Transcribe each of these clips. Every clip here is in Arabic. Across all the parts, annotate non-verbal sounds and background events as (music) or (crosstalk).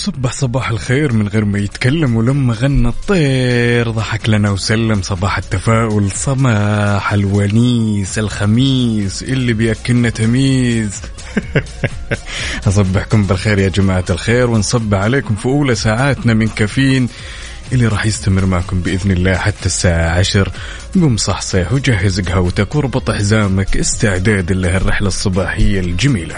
وصبح صباح الخير من غير ما يتكلم ولما غنى الطير. ضحك لنا وسلم صباح التفاؤل صباح الونيس الخميس اللي بيأكلنا تميز (laughs) أصبحكم بالخير يا جماعة الخير ونصب عليكم في أولى ساعاتنا من كافيين اللي راح يستمر معكم بإذن الله حتى الساعة عشر. قم صحصح وجهز قهوتك واربط حزامك استعداد لهالرحلة الصباحية الجميلة.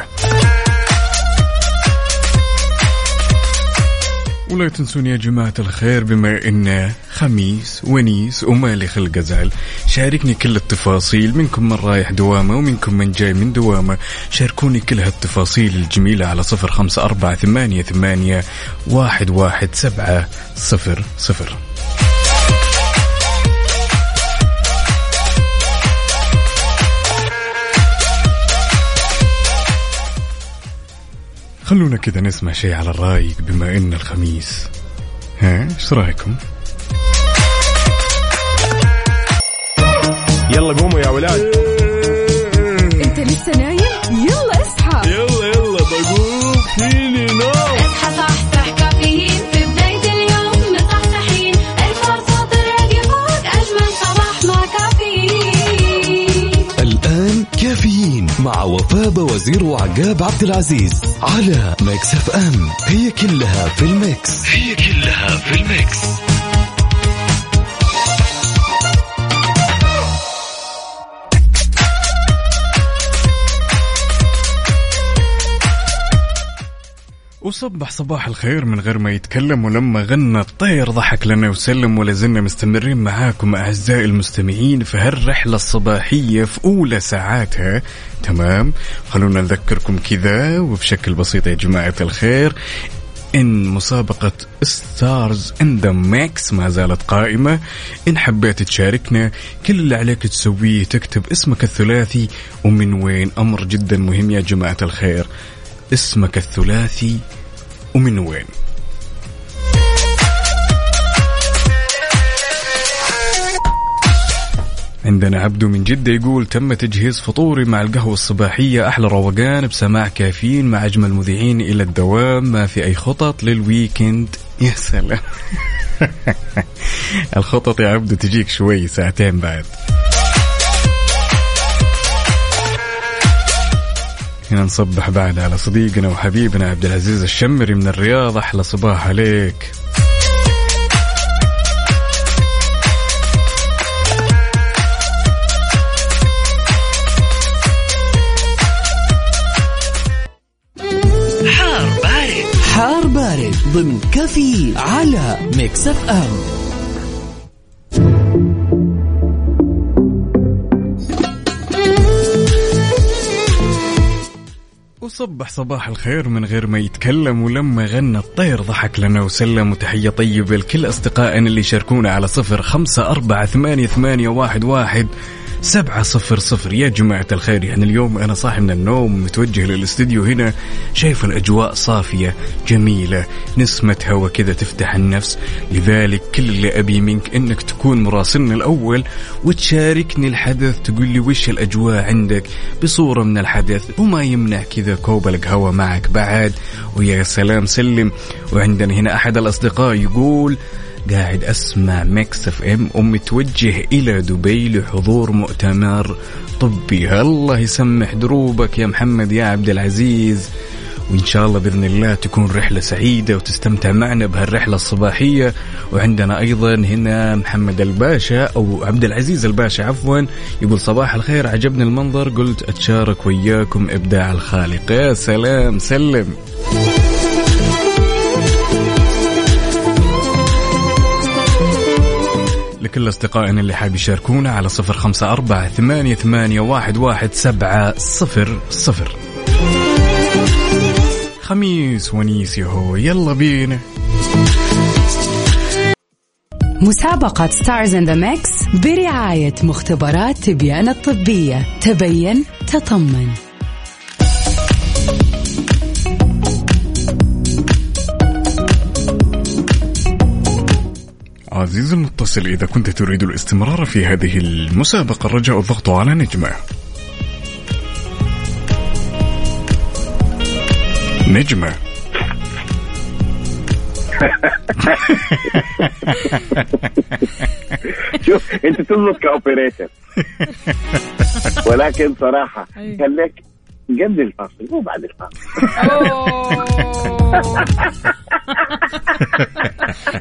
ولا تنسون يا جماعة الخير بما إنه خميس ونيس ومالي خلق أزعل. شاركني كل التفاصيل منكم من رايح دوامة ومنكم من جاي من دوامة. شاركوني كل هالتفاصيل الجميلة على صفر خمسة أربعة ثمانية ثمانية واحد واحد سبعة صفر صفر. خلونا كذا نسمع شيء على الرايق بما إن الخميس. ها إيش رأيكم؟ يلا قوموا يا ولاد. انت لسه نايم؟ يلا اصحى. يلا يلا بقوم فيني نوم وفاء وزير وعقاب عبد العزيز على Mix FM. هي كلها في ال Mix. هي كلها في ال Mix. وصبح صباح الخير من غير ما يتكلم ولما غنى الطير ضحك لنا وسلم ولا زلنا مستمرين معاكم أعزائي المستمعين في هالرحلة الصباحية في أولى ساعاتها. تمام؟ خلونا نذكركم كذا وبشكل بسيط يا جماعة الخير إن مسابقة Stars in the Mix ما زالت قائمة. إن حبيت تشاركنا كل اللي عليك تسويه تكتب اسمك الثلاثي ومن وين؟ أمر جدا مهم يا جماعة الخير. اسمك الثلاثي ومن وين؟ عندنا عبدو من جدة يقول تم تجهيز فطوري مع القهوة الصباحية أحلى روقان بسماع كافيين مع أجمل مذيعين إلى الدوام ما في أي خطط للويكند يا سلام. (laughs) الخطط يا عبدو تجيك شوي ساعتين بعد. هنا نصبح بعد على صديقنا وحبيبنا عبد العزيز الشمري من الرياض. أحلى صباح عليك. حار بارد. حار بارد ضمن كافيين على Mix FM. وصبح صباح الخير من غير ما يتكلم ولما غنى الطير ضحك لنا وسلم وتحية طيبة لكل أصدقائنا اللي شاركونا على صفر خمسة أربعة ثمانية, ثمانية واحد, واحد. سبعة صفر صفر. يا جماعة الخير يعني اليوم أنا صاحي من النوم متوجه للاستديو هنا شايف الأجواء صافية جميلة نسمة هوا كذا تفتح النفس. لذلك كل اللي أبي منك أنك تكون مراسلنا الأول وتشاركني الحدث تقول لي وش الأجواء عندك؟ بصورة من الحدث وما يمنع كذا كوب القهوة معك بعد. ويا سلام سلم. وعندنا هنا أحد الأصدقاء يقول قاعد أسمع Mix FM ومتوجه إلى دبي لحضور مؤتمر طبي. الله يسمح دروبك يا محمد يا عبد العزيز. وإن شاء الله بإذن الله تكون رحلة سعيدة وتستمتع معنا بهالرحلة الصباحية. وعندنا أيضا هنا محمد الباشا أو عبد العزيز الباشا عفوا. يقول صباح الخير عجبني المنظر قلت أتشارك وياكم إبداع الخالق. يا سلام سلم. لكل أصدقائنا اللي حاب يشاركونا على صفر خمسة أربعة ثمانية, ثمانية واحد, واحد سبعة صفر صفر. خميس ونيس يهو يلا بينا. مسابقة Stars in the Mix برعاية مختبرات تبيان الطبية. تبين تطمن. عزيزي المتصل إذا كنت تريد الاستمرار في هذه المسابقة الرجاء الضغط على نجمة. نجمة. (laughs) شوف أنت تزبط كأوبريتر. (laughs) ولكن صراحة خليك قبل الفاصل مو بعد الفاصل.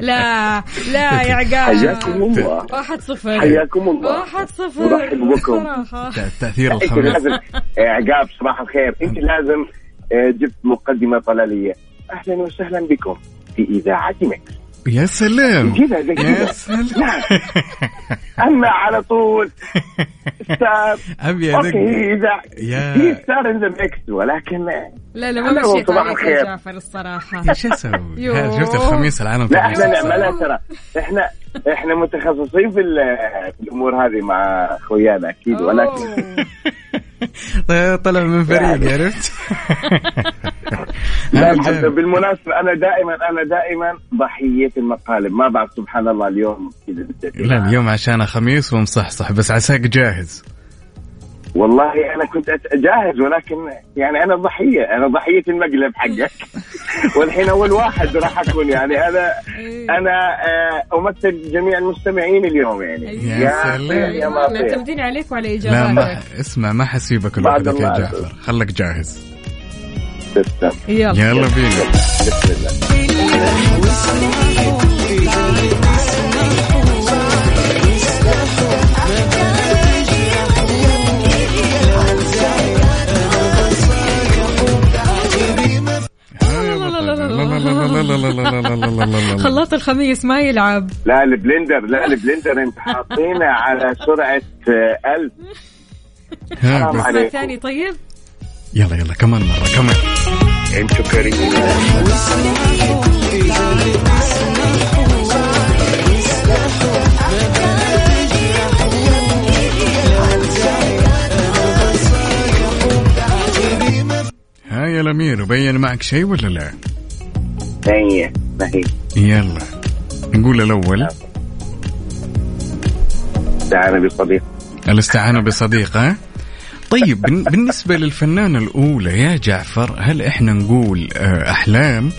(laughs) لا لا يا عقاب. حياكم الله. واحد صفر. حياكم الله. واحد صفر. ورحب بكم. تأثير إنت الخميس لازم آه، عقاب صباح الخير. إنت لازم آه، جبت مقدمة طلالية. أهلا وسهلا بكم في إذاعة مكس. يا سلام كذا زي يا سلام نعم. اما على طول (laughs) ستار أدق أوكي إذا يا- في ستار ان ذا ميكس ولكن لا لا ما مشيت عليك يا. جعفر الصراحة إيش أسوي؟ شفت الخميس العالم لا إحنا. نعملها ترى إحنا إحنا متخصصين في, ال- في الأمور هذه مع أخويانا أكيد ولكن. (laughs) (laughs) طلع من فريق عرفت؟ لا أنا. بالمناسبة أنا دائما أنا دائما ضحية المقالب ما بعرف سبحان الله اليوم كذا. لا اليوم عشان خميس ومصحصح بس عساك جاهز والله أنا كنت جاهز ولكن يعني أنا ضحية أنا ضحية المقلب حقك. (laughs) والحين أول واحد راح أكون يعني أنا أنا آه، أمثل جميع المستمعين اليوم يعني. يا سلام. يا طير. معتمدين عليك وعلى لا ما إجاباتك. اسمع ما حسيبك لوحدك يا جعفر. خلك جاهز. يلا بينا. بسم الله. (laughs) (laughs) خلاط الخميس ما يلعب. لا ال blender لا ال blender انت حاطينه على سرعة آه، 1000 ها حرام عليكم. ثاني طيب. يلا يلا كمان مرة كمان. أنتوا كريمين ها يا الأمير بين معك شيء ولا لا؟ ما هي يلا. نقول الأول. تعال بصديق. الاستعانة بصديق ها؟ طيب (laughs) بالنسبة للفنانة الأولى يا جعفر هل إحنا نقول آه، أحلام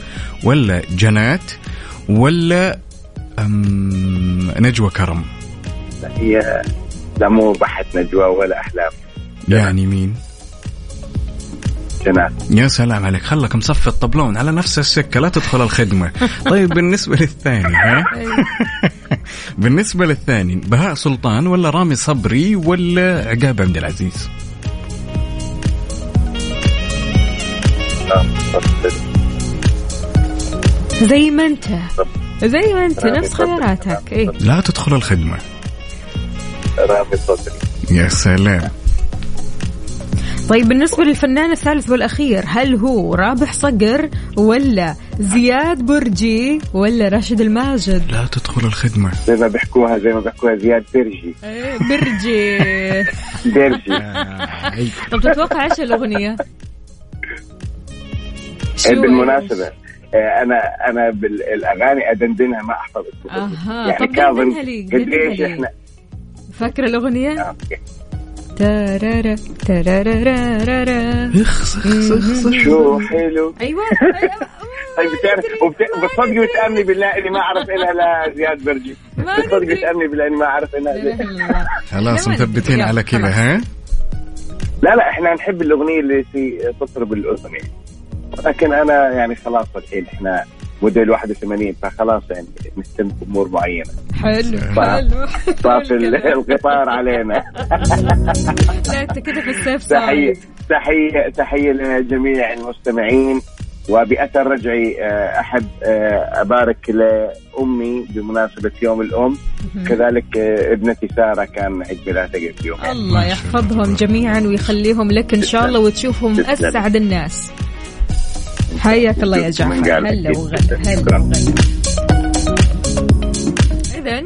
ولا جنات ولا نجوى كرم؟ هي لا مو بحث نجوى ولا أحلام. يعني مين؟ يا سلام عليك خلك مصفي الطبلون على نفس السكة لا تدخل الخدمة. (laughs) طيب بالنسبة للثاني ها؟ (laughs) بالنسبة للثاني بهاء سلطان ولا رامي صبري ولا عقاب عبد العزيز؟ زي ما انت. زي ما انت نفس صبري. خياراتك. إيه. لا تدخل الخدمة. رامي صدري يا سلام. طيب بالنسبة للفنان الثالث والأخير هل هو رابح صقر ولا زياد برجي ولا راشد الماجد؟ لا تدخل الخدمة. زي ما بيحكوها زي ما بيحكوها زياد برجي. برجي. (laughs) برجي. طب تتوقع إيش الأغنية؟ إيه، بالمناسبة آه، أنا أنا بالاغاني أدندنها ما احفظ. أها يعني كاظم قديش إحنا فاكرة الأغنية؟ آه، تارارا تارارارارارا اخس اخس اخس شو حلو. أيوة. طيب بتعرف وبت- وبتصدقي وتأمني بالله إني ما أعرف انها لا زياد برجي. بتصدقي. وتأمني بالله إني ما أعرف انها. خلاص مثبتين. على كذا. ها؟ لا لا إحنا نحب الأغنية اللي في تطرب الأذن يعني. لكن أنا يعني خلاص الحين إحنا موديل 81 فخلاص يعني نهتم بامور معينة. حلو صح. حلو. الكلام. القطار علينا. لا انت كده في السيف تحيه تحيه تحية لجميع المستمعين وبأثر رجعي آه، أحب آه، أبارك لأمي بمناسبة يوم الأم. كذلك آه، ابنتي سارة كان عيد ميلادها قبل يومين الله يحفظهم جميعا ويخليهم لك إن شاء الله وتشوفهم. أسعد الناس. حياك الله يا جعفر. هلا وغلا هلا. وغلا اذا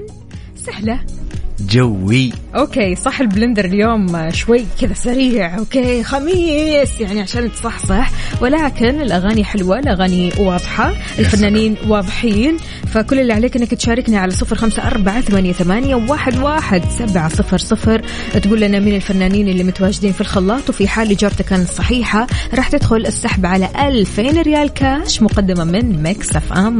سهلة جوي. okay صح ال blender اليوم شوي كذا سريع okay خميس يعني عشان تصحصح. ولكن الأغاني حلوة الأغاني واضحة الفنانين واضحين. فكل اللي عليك إنك تشاركنا على صفر خمسة أربعة ثمانية, ثمانية واحد, واحد سبعة صفر صفر. تقول لنا مين الفنانين اللي متواجدين في الخلاط وفي حال إجابتك كانت صحيحه راح تدخل السحب على 2000 ريال كاش مقدمة من Mix FM.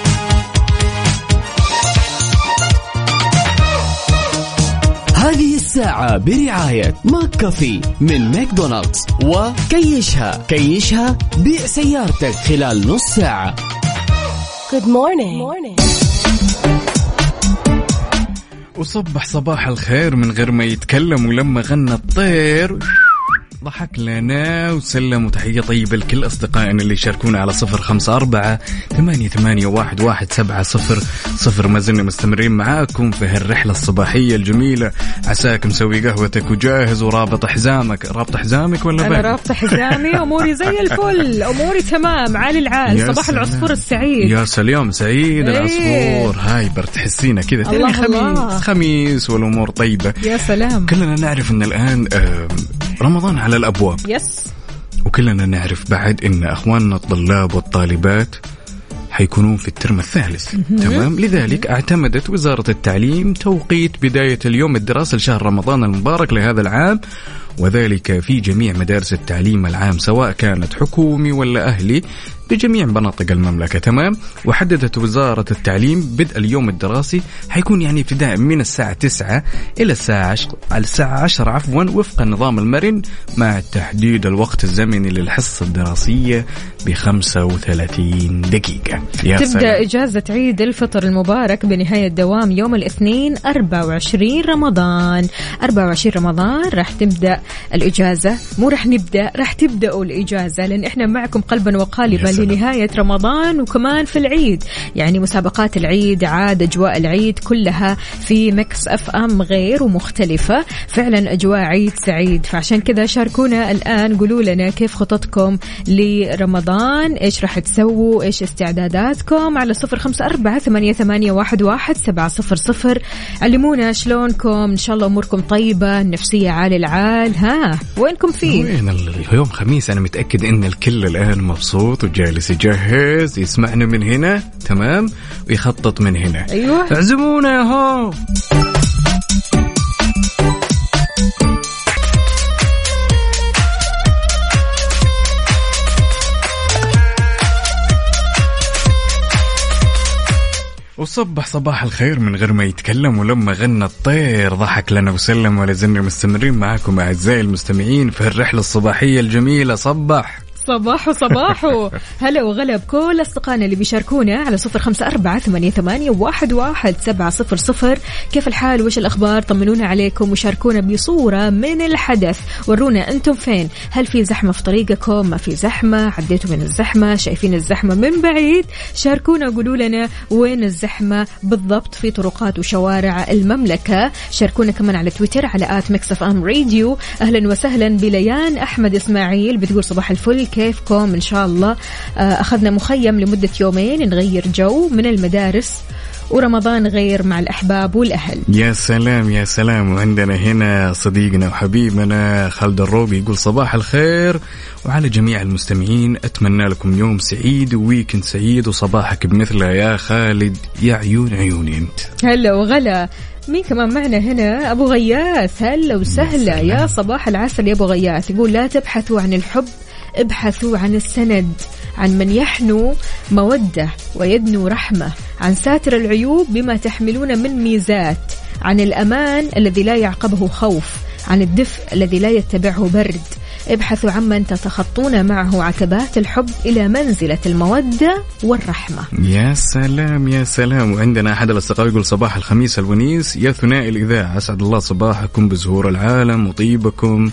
الساعة برعاية McCafé من ماكدونالدز وكيشها كيشها بيع سيارتك خلال نص ساعة. Good morning. وصبح صباح الخير من غير ما يتكلم ولما غنى الطير. ضحك لنا وسلم وتحية طيبة لكل أصدقائنا اللي يشاركونا على صفر خمسة أربعة ثمانية, ثمانية واحد, واحد سبعة صفر صفر. ما زلنا مستمرين معاكم في هالرحلة الصباحية الجميلة. عساك مسوي قهوتك وجاهز ورابط حزامك. رابط حزامك ولا أنا باقي؟ رابطه حزامي أموري زي الفل. (laughs) أموري تمام. عالي العال. صباح سلام. العصفور السعيد. يا سلام. سعيد إيه. العصفور. hyper تحسينا كذا. الله خميس الله. خميس والأمور طيبة. يا سلام. كلنا نعرف إن الآن آم، رمضان على الأبواب. yes وكلنا نعرف بعد إن أخواننا الطلاب والطالبات حيكونون في ال term الثالث. تمام؟ لذلك اعتمدت وزارة التعليم توقيت بداية اليوم الدراسي لشهر رمضان المبارك لهذا العام وذلك في جميع مدارس التعليم العام سواء كانت حكومي ولا أهلي. بجميع مناطق المملكة تمام؟ وحددت وزارة التعليم بدء اليوم الدراسي حيكون يعني ابتداء من الساعة 9 إلى الساعة 10 على الساعة 10 عفوا وفق النظام المرن مع تحديد الوقت الزمني للحصة الدراسية ب 35 دقيقة. يا تبدأ سلام. إجازة عيد الفطر المبارك بنهاية دوام يوم الاثنين 24 رمضان. 24 رمضان راح تبدأ الإجازة مو راح نبدأ راح تبدأوا الإجازة لأن إحنا معكم قلبا وقالبا سلام. لنهايه رمضان وكمان في العيد. يعني مسابقات العيد عاد أجواء العيد كلها في مكس أف أم غير ومختلفة. فعلا أجواء عيد سعيد. فعشان كذا شاركونا الآن. قولوا لنا كيف خططكم لرمضان؟ إيش راح تسووا؟ إيش استعداداتكم؟ على صفر خمسة أربعة ثمانية, ثمانية واحد, واحد سبعة صفر صفر. علمونا شلونكم. إن شاء الله أموركم طيبة النفسية عال العال. ها وينكم فيه؟ وين ال- اليوم خميس أنا متأكد إن الكل الآن مبسوط وجالس يجهز يسمعنا من هنا تمام؟ ويخطط من هنا. أيوه. اعزمونا يا هو. وصبح صباح الخير من غير ما يتكلم ولما غنى الطير ضحك لنا وسلم ولا زلنا مستمرين معاكم أعزائي المستمعين في الرحلة الصباحية الجميلة. صبح. صباحو صباحو (laughs) هلا وغلا بكل أصدقائنا اللي بيشاركونا على صفر خمسة أربعة ثمانية, ثمانية واحد, واحد سبعة صفر صفر. كيف الحال؟ وش الأخبار؟ طمنونا عليكم وشاركونا بصورة من الحدث. ورونا أنتم فين؟ هل في زحمة في طريقكم؟ ما في زحمة؟ عديتوا من الزحمة؟ شايفين الزحمة من بعيد؟ شاركونا قولوا لنا وين الزحمة بالضبط في طرقات وشوارع المملكة. شاركونا كمان على تويتر على at Mix FM Radio. أهلا وسهلا بليان أحمد إسماعيل بتقول صباح الفل. كيفكم إن شاء الله. آه، أخذنا مخيم لمدة يومين نغير جو من المدارس ورمضان غير مع الأحباب والأهل. يا سلام يا سلام. وعندنا هنا صديقنا وحبيبنا خالد الروبي يقول صباح الخير. وعلى جميع المستمعين أتمنى لكم يوم سعيد وويكند سعيد وصباحك بمثله يا خالد يا عيون عيوني أنت. هلا وغلا. مين كمان معنا هنا؟ أبو غياث. هلا وسهلا. يا صباح العسل يا أبو غياث. يقول لا تبحثوا عن الحب ابحثوا عن السند عن من يحنو مودة ويدنو رحمة عن ساتر العيوب بما تحملون من ميزات عن الأمان الذي لا يعقبه خوف عن الدفء الذي لا يتبعه برد. ابحثوا عمن تتخطون معه عتبات الحب إلى منزلة المودة والرحمة. يا سلام يا سلام. وعندنا أحد الأصدقاء يقول صباح الخميس الونيس يا ثنائي الإذاعة. أسعد الله صباحكم بزهور العالم وطيبكم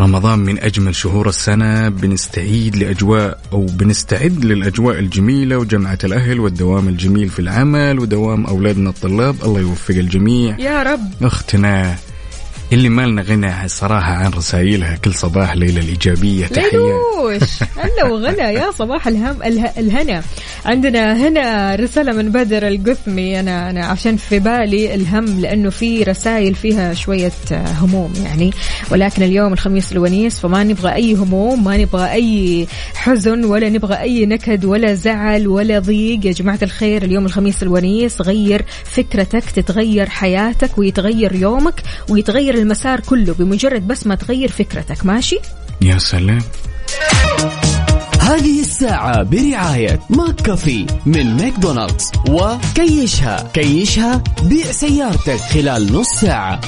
رمضان من أجمل شهور السنة بنستعيد لأجواء أو بنستعد للأجواء الجميلة وجمعة الأهل والدوام الجميل في العمل ودوام أولادنا الطلاب. الله يوفق الجميع. يا رب. أختنا اللي ما لنا غنى صراحة عن رسائلها كل صباح ليله الإيجابية. تحيات ليلوش هلا وغلا يا صباح الهم اله الهنا. عندنا هنا رسالة من بدر القثمي. أنا أنا عشان في بالي الهم لأنه في رسائل فيها شوية آه، هموم يعني. ولكن اليوم الخميس الونيس فما نبغى أي هموم ما نبغى أي حزن ولا نبغى أي نكد ولا زعل ولا ضيق. يا جماعة الخير اليوم الخميس الونيس غير فكرتك تتغير حياتك ويتغير يومك ويتغير المسار كله بمجرد بس ما تغير فكرتك ماشي؟ يا سلام. هذه الساعة برعاية McCafé من ماكدونالدز وكيشها كيشها بيع سيارتك خلال نص ساعة.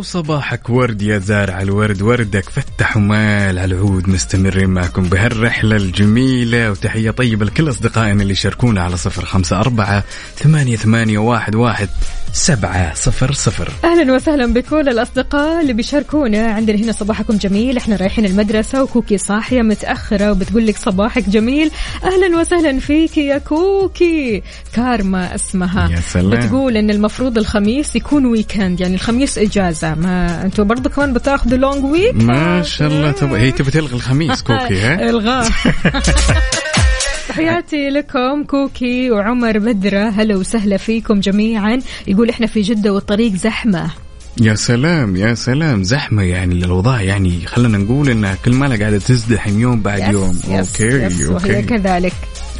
وصباحك ورد يا زارع الورد وردك فتح ومال على العود مستمرين معكم بهالرحلة الجميلة. وتحية طيبة لكل أصدقائنا اللي شاركونا على صفر خمسة أربعة ثمانية, ثمانية واحد, واحد سبعة صفر صفر. أهلا وسهلا بكل الأصدقاء اللي بيشاركونا. عندنا هنا صباحكم جميل إحنا رايحين المدرسة وكوكي صاحية متأخرة وبتقول لك صباحك جميل. أهلا وسهلا فيك يا كوكي. كارما اسمها. يا سلام. بتقول إن المفروض الخميس يكون weekend يعني الخميس ما أنتم برضو كمان بتاخذوا long week ما شاء الله. تبغى هي تبي تلغي الخميس كوكي ها؟ (laughs) الغاه (laughs) تحياتي لكم كوكي وعمر بدرة هلا وسهلا فيكم جميعا. يقول إحنا في جدة والطريق زحمة. يا سلام يا سلام. زحمة يعني الأوضاع يعني خلينا نقول إنها كل ما قاعدة تزدحم يوم بعد يس يوم. يس أوكي يس وهي أوكي. كذلك.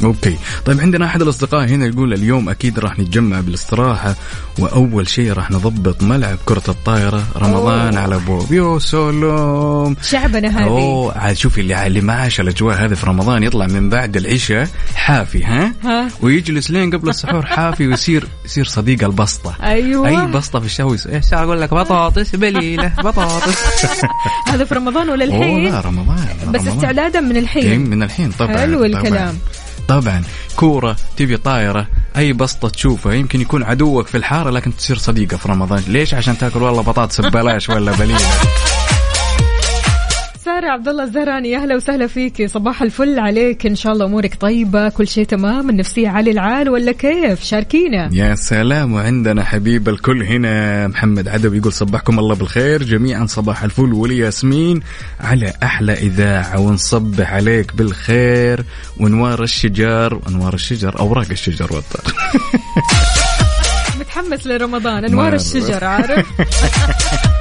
أوكي. طيب عندنا أحد الأصدقاء هنا يقول اليوم أكيد راح نتجمع بالاستراحة وأول شيء راح نضبط ملعب كرة الطايرة رمضان أوه. على بوب يو سولوم شعبنا هذه. أوه عاد شوفي اللي اللي ما عاش الأجواء هذه في رمضان يطلع من بعد العشاء حافي ها, ها. ويجلس لين قبل السحور حافي ويصير يصير صديق البسطة. أيوه. أي بسطة في الشاوي إيش أقول لك؟ بطاطس بليلة بطاطس. (laughs) هذا في رمضان ولا أوه الحين؟ لا رمضان بس رمضان. استعدادا من إيه، الحين من الحين طبعا حلو. الكلام. طبعا كورة تبي طايرة أي بسطة تشوفها. يمكن يكون عدوك في الحارة لكن تصير صديقة في رمضان. ليش؟ عشان تاكل والله بطاطس ببلاش ولا بليلة سارة عبد الله الزهراني يا أهلا وسهلا فيك. صباح الفل عليك. إن شاء الله أمورك طيبة كل شيء تمام. النفسية عالي العال ولا كيف؟ شاركينا. يا سلام وعندنا حبيب الكل هنا محمد عدوي يقول صبحكم الله بالخير. جميعا صباح الفل. ولي ياسمين على أحلى إذاعة. ونصبح عليك بالخير. وانوار الشجر وانوار الشجر أوراق الشجر والطر (laughs) متحمس لرمضان. أنوار. الشجر عارف؟ (laughs)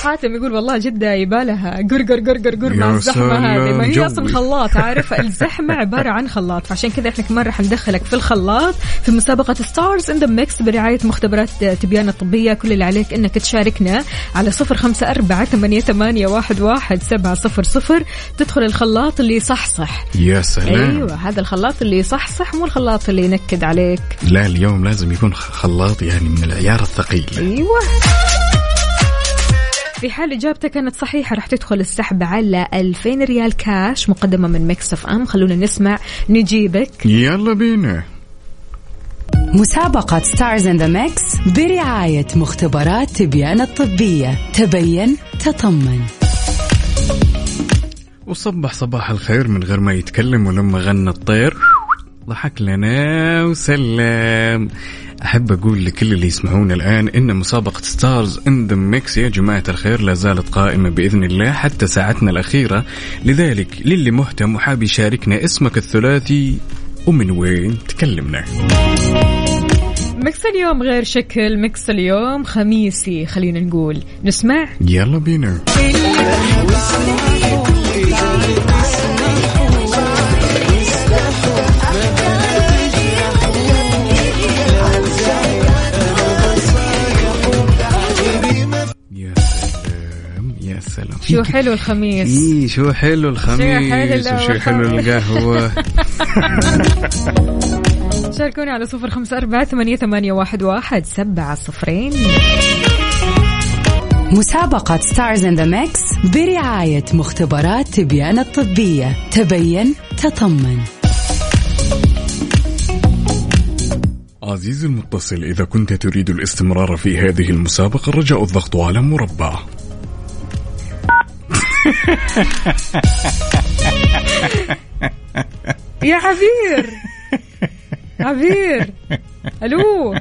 حاتم يقول والله جدة يبالها قرقر قرقر قر مع الزحمة هذه. ما هي أصلا. خلاط عارف؟ الزحمة عبارة عن خلاط. فعشان كذا إحنا كمان راح ندخلك في الخلاط في مسابقة Stars in the Mix برعاية مختبرات تبيان الطبية. كل اللي عليك إنك تشاركنا على صفر خمسة أربعة ثمانية, ثمانية واحد, واحد سبعة صفر صفر. تدخل الخلاط اللي يصحصح. يا سلام. أيوه هذا الخلاط اللي يصحصح مو الخلاط اللي ينكد عليك. لا اليوم لازم يكون خلاط يعني من العيار الثقيل. أيوه. في حال إجابتك كانت صحيحة راح تدخل السحب على 2000 ريال كاش مقدمة من Mix FM خلونا نسمع نجيبك. يلا بينا. مسابقة Stars in the Mix برعاية مختبرات تبيان الطبية. تبين تطمن. وصبح صباح الخير من غير ما يتكلم ولما غنى الطير. ضحك لنا وسلم. أحب أقول لكل اللي يسمعون الآن إن مسابقة Stars in the Mix يا جماعة الخير لا زالت قائمة بإذن الله حتى ساعتنا الأخيرة. لذلك للي مهتم وحاب يشاركنا اسمك الثلاثي ومن وين تكلمنا. Mix اليوم غير شكل Mix اليوم خميسي خلينا نقول. نسمع؟ يلا بينا. شو حلو الخميس. اي شو حلو الخميس حلو وشو حلو القهوة. (laughs) شاركونا على صفر خمسة أربعة ثمانية, ثمانية واحد, واحد سبعة صفرين. مسابقة Stars in the Mix برعاية مختبرات تبيان الطبية. تبين تطمن. عزيزي المتصل إذا كنت تريد الاستمرار في هذه المسابقة رجاء الضغط على مربع. يا عبير! عبير! ألو!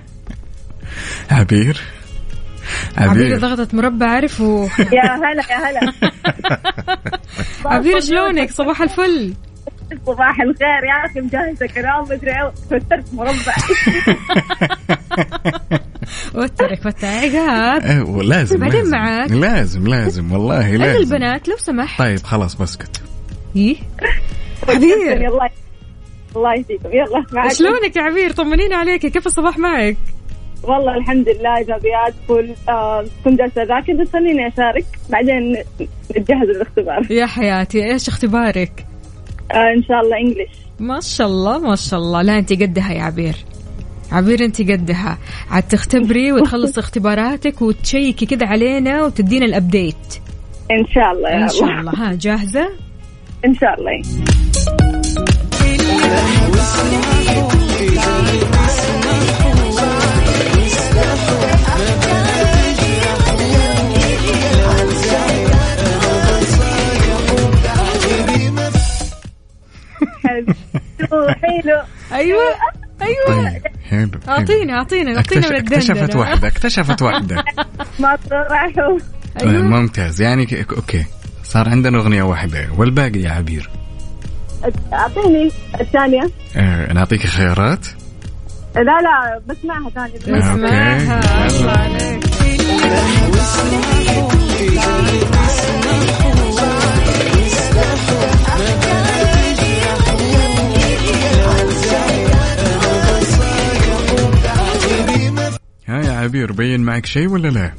عبير؟ عبير. عبير ضغطت مربع عرفوا يا هلا يا هلا. (laughs) عبير شلونك؟ صباح الفل. صباح الخير يا أخي مجهزة كلام مدري توترت مربع. (laughs) وترك وترك أيوة لازم بعدين لازم. معاك. لازم لازم والله أنا لازم. البنات لو سمحت. طيب خلاص بسكت. إيه؟ عبير الله يهديكم يلا معك. شلونك يا عبير؟ طمنينا عليك. كيف الصباح معك؟ والله الحمد لله ايجابيات فل آه كنت جالسة أذاكر بس خليني أشارك. بعدين نتجهز للاختبار. يا حياتي إيش اختبارك؟ آه إن شاء الله انجلش ما شاء الله ما شاء الله. لا انت قدها يا عبير. عبير انت قدها. عاد تختبري وتخلص (laughs) اختباراتك وتشيكي كده علينا وتدينا الابديت إن شاء الله يا إن شاء الله. الله. ها جاهزة؟ إن شاء الله. (laughs) حلو. حلو. أيوه. (laughs) أيوه. طيب حلو حلو. اعطينا اعطينا من اكتشفت واحدة اكتشفت واحدة ما راحوا طيب أيوة. ممتاز. يعني okay. صار عندنا أغنية واحدة. والباقي يا عبير؟ أعطيني الثانية. آه نعطيك خيارات. لا لا بسمعها ثانية. اسمعها okay. الله عليك. ها يا عبير بين معك شيء ولا لا؟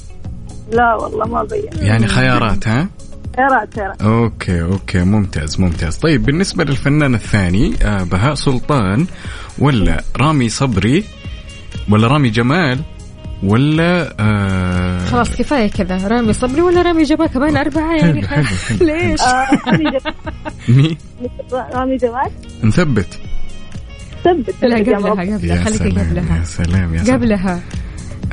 لا والله ما بين. يعني خيارات ها؟ خيرات خيرات okay okay ممتاز ممتاز. طيب بالنسبة للفنان الثاني آه بهاء سلطان ولا رامي صبري ولا رامي جمال ولا آه خلاص كفاية كذا. رامي صبري ولا رامي جبا كمان أربعة يعني حلو، حلو، حلو. ليش؟ آه، رامي جمال. (laughs) مين؟ رامي جمال. نثبت. ثبت. لا قبلها. قبلها. يا خليك سلام قبلها. يا سلام يا سلام. قبلها. ها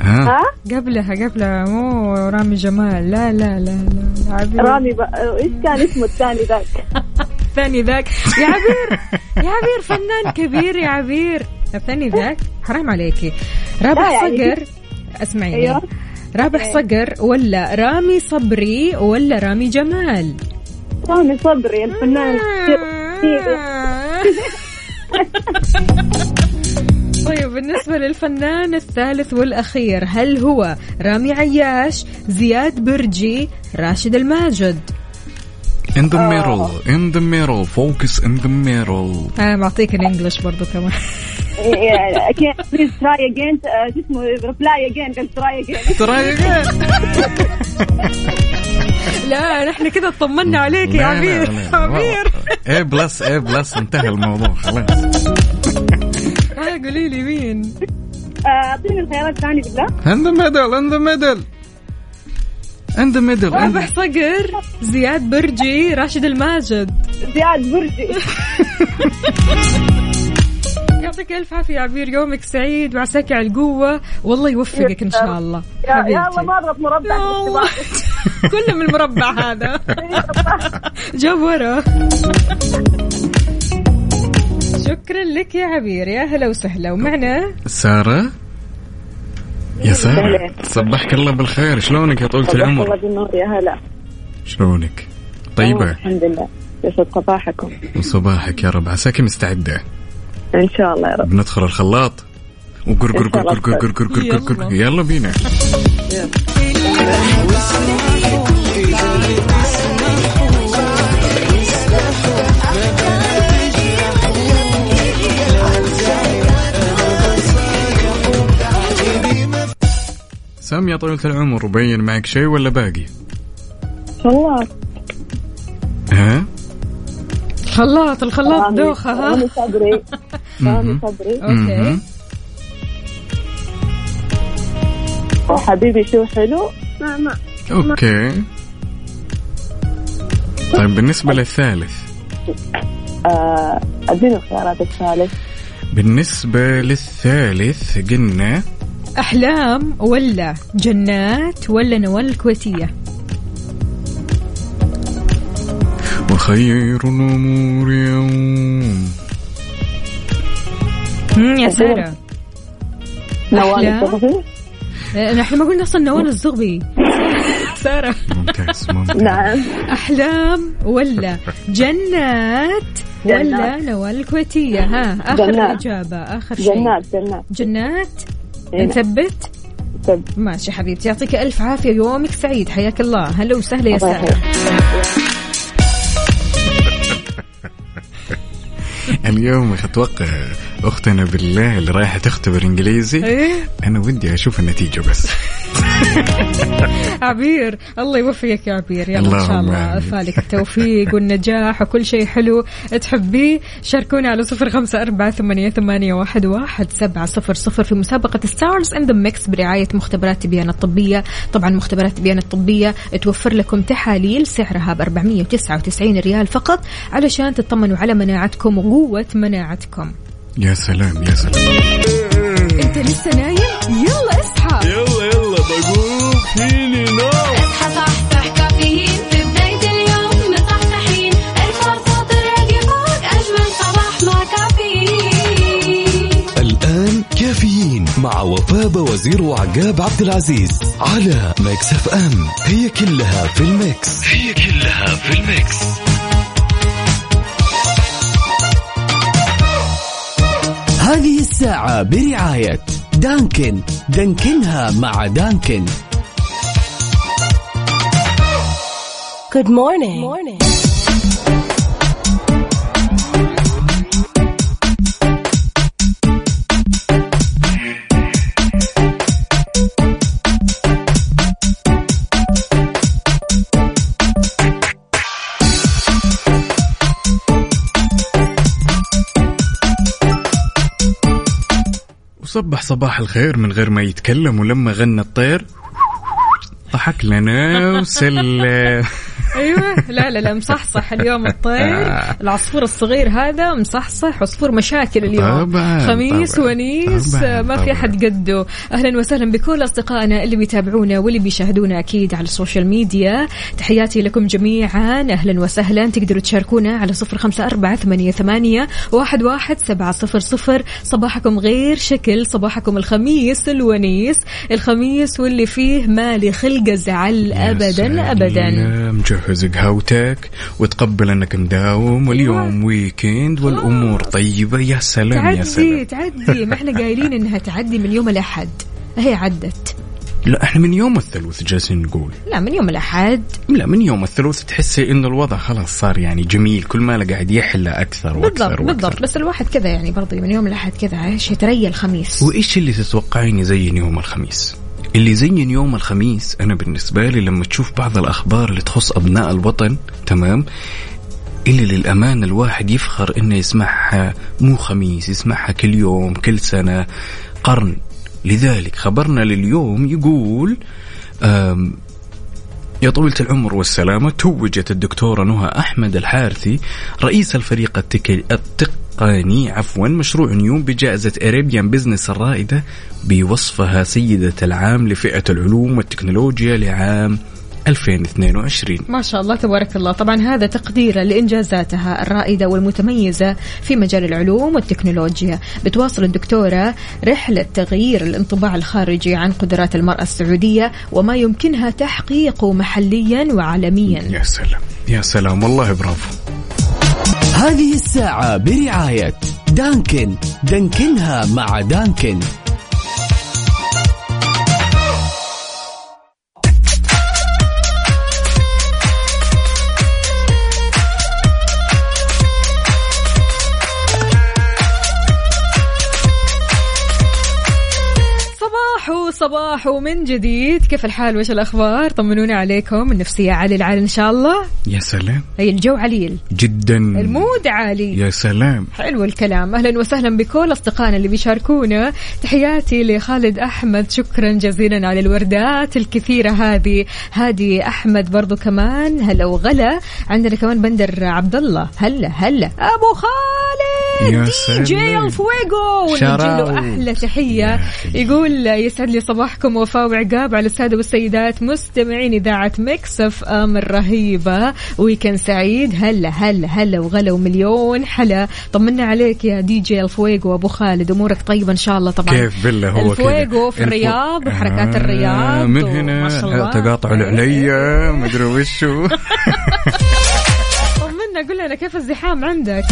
ها؟ قبلها قبلها. مو رامي جمال. لا لا لا لا. عبير. رامي ب... إيش كان اسمه الثاني ذاك؟ (laughs) الثاني ذاك. يا عبير يا عبير فنان كبير يا عبير. الثاني ذاك؟ حرام عليكي رابح يعني صقر. اسمعيني أيوه. رابح صقر ولا رامي صبري ولا رامي جمال؟ رامي صبري الفنان. الكبير. (laughs) طيب بالنسبة للفنان الثالث والأخير هل هو رامي عياش زياد برجي راشد الماجد؟ In the middle in the middle focus in the middle. أنا معطيك ال English برضو كمان. يعني أكيد please try again شو اسمه؟ reply again قال try again ترى لا نحن كده اطمنا عليك يا عبير عبير إيه بلس إيه بلس انتهى الموضوع خلاص. ها قولي لي مين؟ أعطيني الخيارات الثانية بالله. in the middle in the middle in the middle in رابح صقر زياد برجي راشد الماجد. زياد برجي. (laughs) يعطيك ألف عافية يا عبير يومك سعيد وعساك على القوة. والله يوفقك إن شاء الله. يا يا الله ما اضغط مربع. (laughs) كله من المربع هذا. (laughs) جاب ورا. شكرا لك يا عبير يا هلا وسهلا ومعنا سارة يا سارة صبحك الله بالخير شلونك يا طولة الله العمر بالنور يا هلا شلونك طيبة الحمد لله يسعد صباحكم وصباحك يا رب عساكي مستعدة ان شاء الله يا رب بندخل الخلاط وقر قر قر قر قر قر قر قر قر قر يلا بينا يا طويلة العمر وبين معك شيء ولا باقي؟ والله ها؟ خلاط الخلاط دوخة ها؟ رامي صبري. (laughs) رامي. صبري. أوكي. وحبيبي شو حلو؟ ما ما أوكي. طيب بالنسبة للثالث؟ آه، أديني الخيارات الثالث بالنسبة للثالث قلنا احلام ولا جنات ولا نوال الكويتية؟ وخير الأمور يوم. يا سارة. نوال أحلام؟ الصغفي آه، إحنا ما قلنا أصلا نوال الزغبي. (laughs) سارة. ممتاز ممتاز. نعم. أحلام ولا جنات ولا. نوال الكويتية؟ ها آخر جنات. إجابة آخر شيء. جنات جنات. جنات إيه، نعم. نثبت طب ماشي حبيبتي يعطيك ألف عافية يومك سعيد حياك الله هلا وسهلا يا سارة يحييك. (laughs) اليوم أتوقع أختنا بالله اللي رايحة تختبر إنجليزي. إيه؟ أنا ودي أشوف النتيجة بس. (laughs) عبير الله يوفقك يا عبير. يلا إن شاء الله. فالك التوفيق والنجاح وكل شيء حلو. تحبيه شاركونا على صفر خمسة أربعة ثمانية, ثمانية واحد, واحد سبعة صفر صفر في مسابقة Stars in the Mix برعاية مختبرات تبيان الطبية. طبعا مختبرات تبيان الطبية توفر لكم تحاليل سعرها ب 499 ريال فقط علشان تطمنوا على مناعتكم وقوة مناعتكم. يا سلام يا سلام. انت لسه نايم؟ يلا اصحى. يلا يلا بقوم. فيني نوم. اصحى صحصح كافيين. في بداية اليوم مصحصحين. الفرصة تراقي فوق أجمل صباح مع كافيين. الآن كافيين مع وفاء وزير وعقاب عبد العزيز على Mix FM. هي كلها في ال Mix. هي كلها في ال Mix. هذه الساعة برعاية Dunkin دانكنها مع Dunkin Good morning. morning. وصبح صباح الخير من غير ما يتكلم ولما غنى الطير ضحك لنا وسلم. (laughs) أيوه. لا لا لا مصحصح اليوم الطير. العصفور الصغير هذا مصحصح عصفور مشاكل اليوم. طبعاً، خميس طبعاً، ونيس طبعاً، ما في. أحد قده. أهلا وسهلا بكل أصدقائنا اللي بيتابعونا واللي بيشاهدونا أكيد على السوشيال ميديا. تحياتي لكم جميعا. أهلا وسهلا. تقدروا تشاركونا على صفر خمسة أربعة ثمانية, ثمانية واحد, واحد سبعة صفر صفر. صباحكم غير شكل صباحكم الخميس الونيس. الخميس واللي فيه ما لخلق زعل ابدا ابدا. سلام، مجهز قهوتك وتقبل أنك مداوم واليوم ويكند والأمور طيبة. يا سلام يا تعدي سلام. تعدي. ما إحنا قايلين إنها تعدي من يوم الأحد. هي عدت. لا إحنا من يوم الثلاث جالسين نقول. لا من يوم الأحد. لا من يوم الثلاث تحسي انه الوضع خلاص صار يعني جميل. كل ما قاعد يحلى أكثر بالضبط وأكثر. بالضبط. وأكثر بس الواحد كذا يعني برضه من يوم الأحد كذا إيش يتريى الخميس؟ وإيش اللي تتوقعين يزين يوم الخميس؟ اللي يزين يوم الخميس أنا بالنسبة لي لما تشوف بعض الأخبار اللي تخص أبناء الوطن تمام؟ اللي للأمانة الواحد يفخر إنه يسمعها مو خميس يسمعها كل يوم كل سنة قرن. لذلك خبرنا لليوم يقول يا طويلة العمر والسلامة توجت الدكتورة نهى أحمد الحارثي رئيس الفريق التك... التقني عفوا مشروع نيوم بجائزة أريبيان بزنس الرائدة بوصفها سيدة العام لفئة العلوم والتكنولوجيا لعام 2022 ما شاء الله تبارك الله. طبعا هذا تقديرا لإنجازاتها الرائدة والمتميزة في مجال العلوم والتكنولوجيا. بتواصل الدكتورة رحلة تغيير الانطباع الخارجي عن قدرات المرأة السعودية وما يمكنها تحقيقه محليا وعالميا. يا سلام. يا سلام. والله برافو. هذه الساعة برعاية دانكن. دانكنها مع دانكن. صباح صباح وصباح ومن جديد. كيف الحال؟ وش الأخبار؟ طمنونا عليكم. النفسية عالي العال إن شاء الله. يا سلام. هي الجو عليل. جدا. المود عالي. يا سلام. حلو الكلام. أهلا وسهلا بكل أصدقائنا اللي بيشاركونا. تحياتي لخالد أحمد. شكرا جزيلا على الوردات الكثيرة هذه. هادي أحمد برضو كمان. هلا وغلا. عندنا كمان بندر عبد الله هلا هلا. أبو خالد! يا دي جي. الفويجو ونجي له شراو. أحلى تحية يا أخي. يقول يسعد لي صباحكم وفاء وعقاب على الساده والسيدات مستمعين إذاعة مكس اف أم الرهيبة weekend سعيد هلا هلا هلا وغلا ومليون حلا طمنا عليك يا دي جي الفويجو أبو خالد أمورك طيبة إن شاء الله طبعا كيف بالله هو الفويجو في الرياض وحركات آه، الرياض من هنا. تقاطع العليا مدري وشو (laughs) طمنا قول لنا كيف الزحام عندك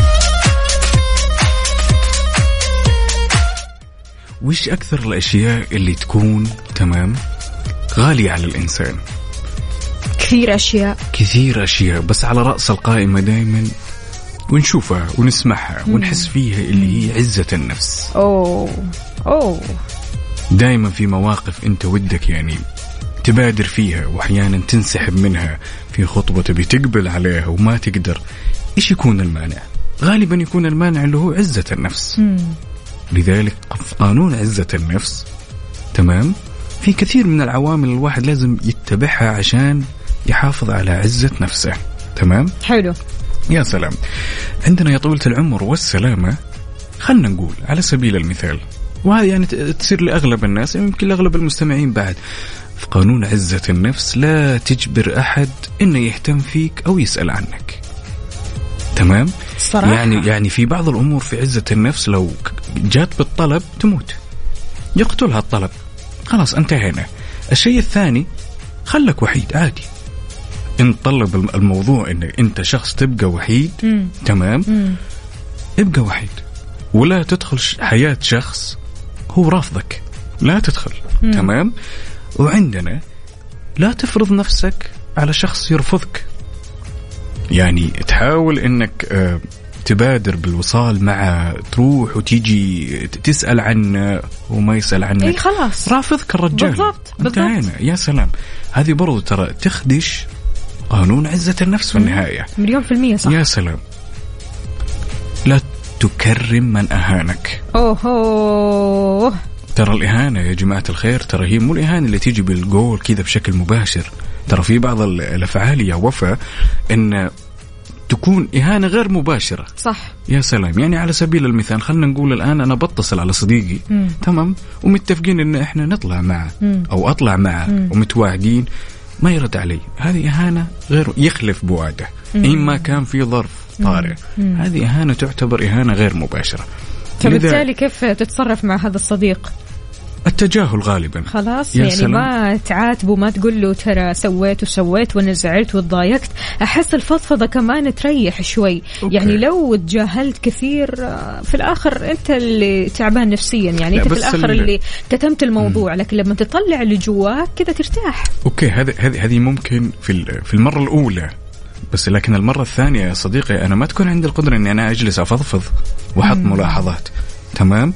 وش أكثر الأشياء اللي تكون تمام؟ غالية على الإنسان. كثير أشياء. كثير أشياء بس على رأس القائمة دائما ونشوفها ونسمعها ونحس فيها اللي هي عزة النفس. أوه. أوه. دائما في مواقف أنت ودك يعني تبادر فيها واحيانا تنسحب منها في خطوة تبي تقبل عليها وما تقدر. إيش يكون المانع؟ غالبا يكون المانع اللي هو عزة النفس. لذلك في قانون عزة النفس تمام؟ في كثير من العوامل الواحد لازم يتبعها عشان يحافظ على عزة نفسه تمام؟ حلو. يا سلام. عندنا يا طويلة العمر والسلامة خلنا نقول على سبيل المثال وهذه يعني تصير لأغلب الناس يمكن لأغلب المستمعين بعد. في قانون عزة النفس لا تجبر أحد إنه يهتم فيك أو يسأل عنك. تمام؟ صراحة. يعني يعني في بعض الأمور في عزة النفس لو جات بالطلب تموت. يقتلها الطلب. خلاص انتهينا. الشيء الثاني خلك وحيد عادي. إن طلب الم- الموضوع انك أنت شخص تبقى وحيد مم. تمام؟ مم. ابقى وحيد. ولا تدخل حياة شخص هو رافضك. لا تدخل مم. تمام؟ وعندنا لا تفرض نفسك على شخص يرفضك. يعني تحاول إنك آه، تبادر بالوصال مع تروح وتيجي ت- تسأل عنه وما يسأل عنك. إي خلاص. رافضك الرجال. بالضبط، بالضبط. يا سلام. هذه برضو ترى تخدش قانون عزة النفس في النهاية. مليون في المية صح. يا سلام. لا تكرم من أهانك. اوه ترى الإهانة يا جماعة الخير ترى هي مو الإهانة اللي تيجي بالقول كذا بشكل مباشر. ترى في بعض ال- الأفعال يا وفاء إن تكون إهانة غير مباشرة. صح. يا سلام يعني على سبيل المثال خلينا نقول الآن أنا بتصل على صديقي مم. تمام؟ ومتفقين إن إحنا نطلع معه مم. أو أطلع معه مم. ومتواعدين ما يرد علي. هذه إهانة غير يخلف بوعده إن ما كان في ظرف طارئ. مم. هذه إهانة تعتبر إهانة غير مباشرة. فبالتالي كيف تتصرف مع هذا الصديق؟ التجاهل غالبا. خلاص يعني سلام. ما تعاتبه ما تقول له ترى سويت وسويت وأنا زعلت وتضايقت. أحس الفضفضة كمان تريح شوي. okay. يعني لو تجاهلت كثير آه، في الآخر أنت اللي تعبان نفسيا. يعني أنت في الآخر ال- اللي كتمت الموضوع. لكن لما تطلع اللي جواك كذا ترتاح. okay هذه هذه هذه ممكن في في المرة الأولى. بس لكن المرة الثانية يا صديقي أنا ما تكون عندي القدرة إني أنا أجلس أفضفض وأحط ملاحظات. تمام؟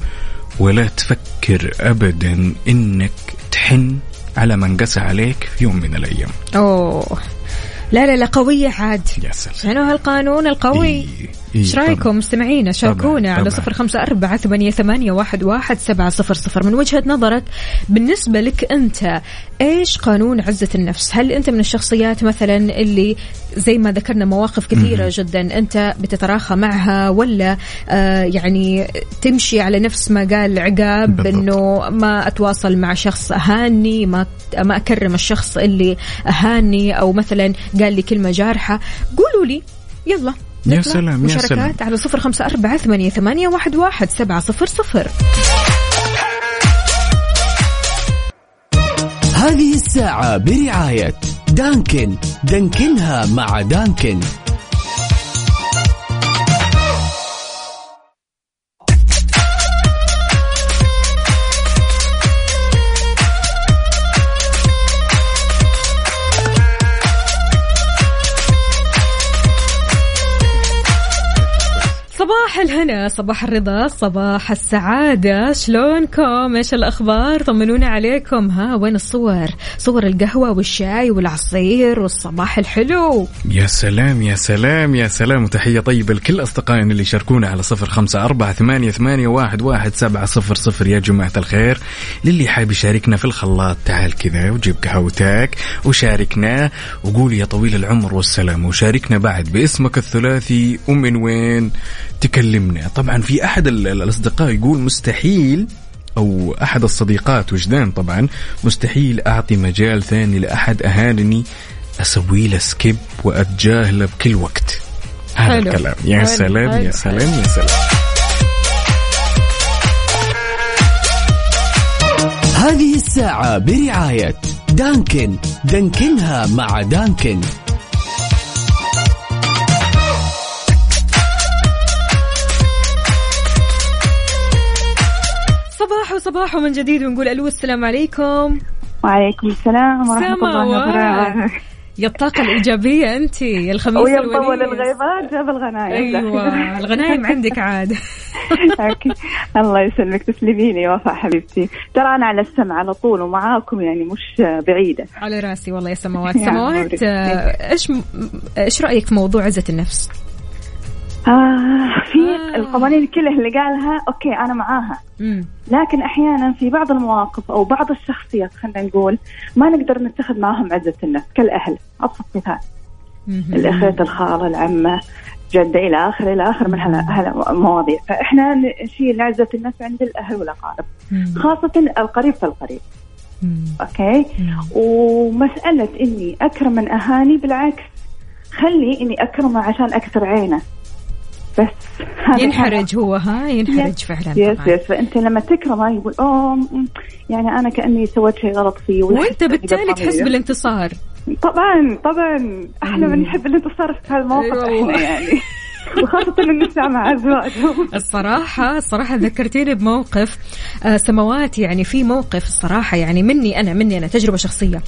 ولا تفكر ابدا إنك تحن على من قسى عليك في يوم من الأيام. أوه. لا لا لا قوية عاد. يا سلام. شنو هالقانون القوي؟ إيه، إيه، إيش رأيكم. مستمعينا شاركونا على. صفر خمسة أربعة ثمانية, ثمانية واحد, واحد سبعة صفر صفر من وجهة نظرك بالنسبة لك أنت إيش قانون عزة النفس هل أنت من الشخصيات مثلا اللي زي ما ذكرنا مواقف كثيرة جدا أنت بتتراخى معها ولا آه يعني تمشي على نفس ما قال عقاب. أنه ما أتواصل مع شخص أهاني ما ما أكرم الشخص اللي أهاني أو مثلا قال لي كلمة جارحة قولوا لي يلا يا سلام، يا مشاركات سلام. على صفر خمسة أربعة ثمانية, ثمانية واحد, واحد سبعة صفر صفر. هذه الساعة برعاية دانكن. دانكنها مع دانكن. صباح الهنا صباح الرضا صباح السعادة. شلونكم؟ إيش الأخبار؟ طمنونا عليكم. ها وين الصور؟ صور القهوة والشاي والعصير والصباح الحلو. يا سلام يا سلام يا سلام وتحية طيبة لكل أصدقائنا اللي شاركونا على صفر خمسة أربعة ثمانية, ثمانية واحد, واحد سبعة صفر صفر. يا جماعة الخير للي حاب يشاركنا في الخلاط تعال كذا وجيب قهوتك وشاركنا وقول يا طويل العمر والسلام وشاركنا بعد باسمك الثلاثي ومن وين تكلمنا طبعا في أحد ال- ال- الأصدقاء يقول مستحيل أو أحد الصديقات وجدان طبعا مستحيل أعطي مجال ثاني لأحد أهانني أسوي له سكيب وأتجاهله بكل وقت هذا حلو. الكلام يا حلو. سلام حلو. يا سلام يا سلام هذه الساعة برعاية دانكن دانكنها مع دانكن صباح وصباح من جديد ونقول ألو السلام عليكم. وعليكم السلام ورحمة الله وبركاته. يا الطاقة الإيجابية أنت يا الخميس ويا مطول. الغيبات جاب الغنايم. أيوة الغنايم عندك عاد. (laughs) الله يسلمك تسلمي لي وفاء حبيبتي. ترى أنا على السمع على طول ومعاكم يعني مش بعيدة. على رأسي والله يا سماوات. يا سماوات. آه، إيش إيش رأيك في موضوع عزة النفس؟ آه في آه. القوانين كلها اللي قالها أوكي أنا معاها مم. لكن أحيانا في بعض المواقف أو بعض الشخصيات خلينا نقول ما نقدر نتخذ معاهم عزة النفس كالأهل أبسط مثال مهم. الأخت الخالة العمة جدة إلى آخره إلى آخره من هلا هلا مواضيع فإحنا نشيل عزة النفس عند الأهل والأقارب مم. خاصة القريب فالقريب مم. مم. ومسألة إني أكرم من أهاني بالعكس خلي إني أكرمه عشان أكثر عينه بس ينحرج هو ها ينحرج yes. فعلا yes طبعاً. yes فأنت لما تكرمه يقول أوه يعني أنا كأني سويت شيء غلط فيه وأنت بالتالي تحس. بالانتصار طبعا طبعا إحنا مم. بنحب الانتصار في هالموقف أي والله. إحنا يعني (laughs) وخاصة النساء مع أزواجهم الصراحة الصراحة ذكرتيني بموقف آه سماوات يعني في موقف الصراحة يعني مني أنا مني أنا تجربة شخصية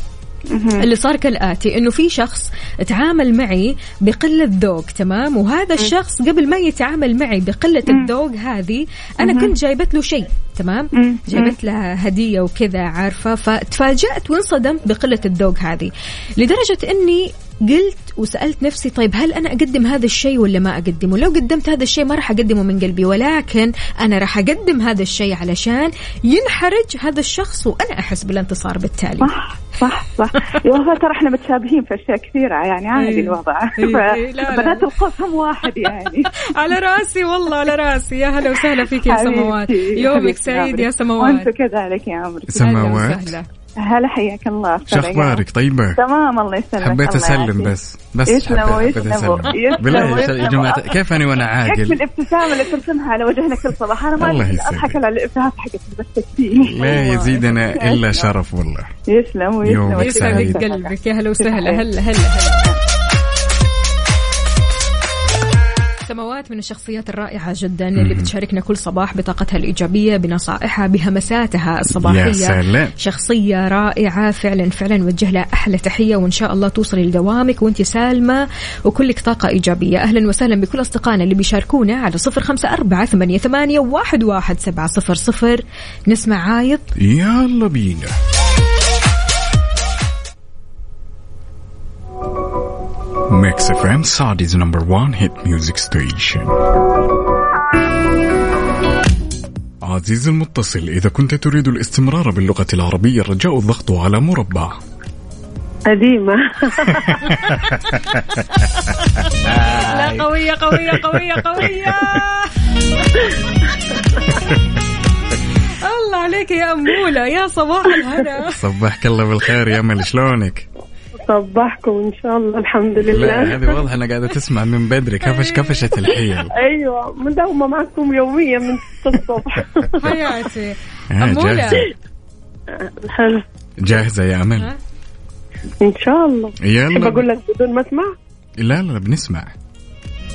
اللي صار كالآتي إنه في شخص تعامل معي بقلة ذوق تمام؟ وهذا الشخص قبل ما يتعامل معي بقلة الذوق هذه أنا كنت جايبت له شيء تمام. جايبت له هدية وكذا عارفة؟ فتفاجأت وانصدمت بقلة الذوق هذه. لدرجة إني قلت وسألت نفسي طيب هل أنا أقدم هذا الشيء ولا ما أقدمه؟ لو قدمت هذا الشيء ما راح أقدمه من قلبي ولكن أنا راح أقدم هذا الشيء علشان ينحرج هذا الشخص وأنا أحس بالانتصار بالتالي. صح صح صح. (laughs) وفاء ترى إحنا متشابهين في أشياء كثيرة يعني عادي إيه. الوضع. إيه، إيه،. (laughs) بنات القوس هم واحد يعني. (laughs) على رأسي والله على رأسي. يا هلا وسهلا فيك يا سماوات يومك سعيد. يا سماوات وأنت كذلك يا عمري سماوات. هلا حياك الله. شو أخبارك؟ طيبة؟ تمام الله يسلمك. حبيت الله أسلم. بس. بس يسلموا، حبيت يسلموا. أسلم. بالله يا. جماعة كيف اني وأنا يكفي عاقل؟ الابتسامة اللي ترسمها على وجهنا كل صباح. أنا ما. أضحك على الابتسامات حقتك بس تكفيني لا (laughs) يزيدنا إلا شرف والله. يسلم ويسلم. يومك ويسلم. سعيد. يسعدك قلبك. يا هلا وسهلا. هلا هلا هلا. سماوات من الشخصيات الرائعة جدا اللي بتشاركنا كل صباح بطاقتها الإيجابية بنصائحها بهمساتها الصباحية. يا سلام. شخصية رائعة فعلا فعلا وجه لها أحلى تحية وإن شاء الله توصلي لدوامك وأنت سالمة وكلك طاقة إيجابية. أهلا وسهلا بكل أصدقائنا اللي بيشاركونا على صفر خمسة أربعة ثمانية, ثمانية واحد, واحد سبعة صفر صفر. نسمع عايض يلا بينا. Mix FM Saudi's number 1 hit music station عزيزي المتصل إذا كنت تريد الاستمرار باللغة العربية رجاء الضغط على مربع. قديمة. لا قوية قوية قوية قوية. الله عليك يا أمولة يا صباح الهنا. صبحك الله بالخير يا أمل شلونك؟ صبحكم إن شاء الله الحمد لا لله هذه واضح أنا قاعدة تسمع من بدري. كفش كفشت الحيل. (laughs) أيوه مداومه معكم يوميا من 6 الصبح. (laughs) حياتي آه، حلو جاهزة. يا ها؟ إن شاء الله. تحب يلا أقول لك بدون ما اسمع لا لا بنسمع.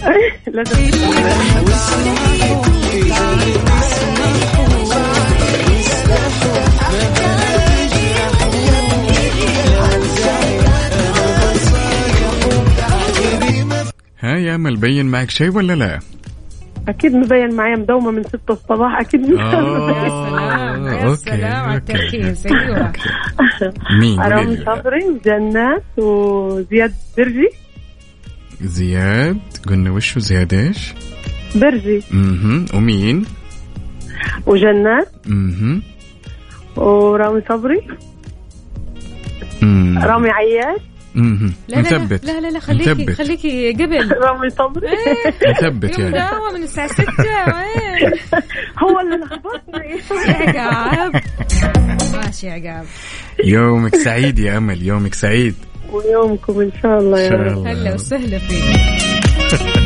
(laughs) لازم ها يا أمل بين معك شيء ولا لا؟ أكيد مبين معايا مدومه من 6 الصباح أكيد مش يا سلام يا أوكي، سلام على أوكي. التركيز أيوه مين رامي. صبري وجنات وزياد برجي زياد قلنا وشو زياد إيش؟ برجي أها ومين؟ وجنات أها ورامي صبري أمم. رامي عياش لا لا مثبت لا لا لا خليكي مثبت. خليكي قبل. (laughs) رامي صبري. مثبت يوم يعني. دعوة من الساعة 6 وين (laughs) هو اللي لخبطني يا عقاب. ماشي يا عقاب. يومك سعيد يا أمل. يومك سعيد. ويومكم إن شاء الله يا إن شاء رب. الله. هلا وسهلا فيك. (laughs)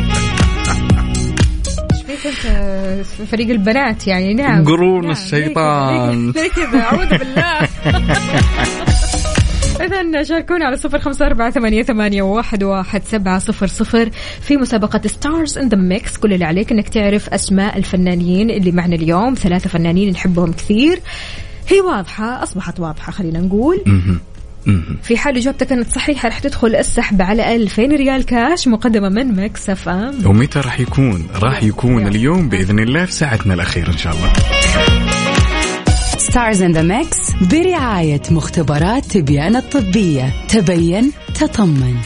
إيش فيك أنت في فريق البنات يعني؟ نعم. قرون نعم، الشيطان. كذا اعوذ بالله. إذا شاركونا على صفر خمسة أربعة ثمانية, ثمانية واحد, واحد سبعة صفر صفر في مسابقة Stars in the Mix كل اللي عليك إنك تعرف أسماء الفنانين اللي معنا اليوم ثلاثة فنانين نحبهم كثير هي واضحة أصبحت واضحة خلينا نقول. في حال إجابتك كانت صحيحة رح تدخل السحب على 2000 ريال كاش مقدمة من Mix FM ومتى راح يكون؟ راح يكون اليوم بإذن الله في ساعتنا الأخيرة إن شاء الله. Stars in the Mix برعاية مختبرات تبيان الطبية. تبين تطمن.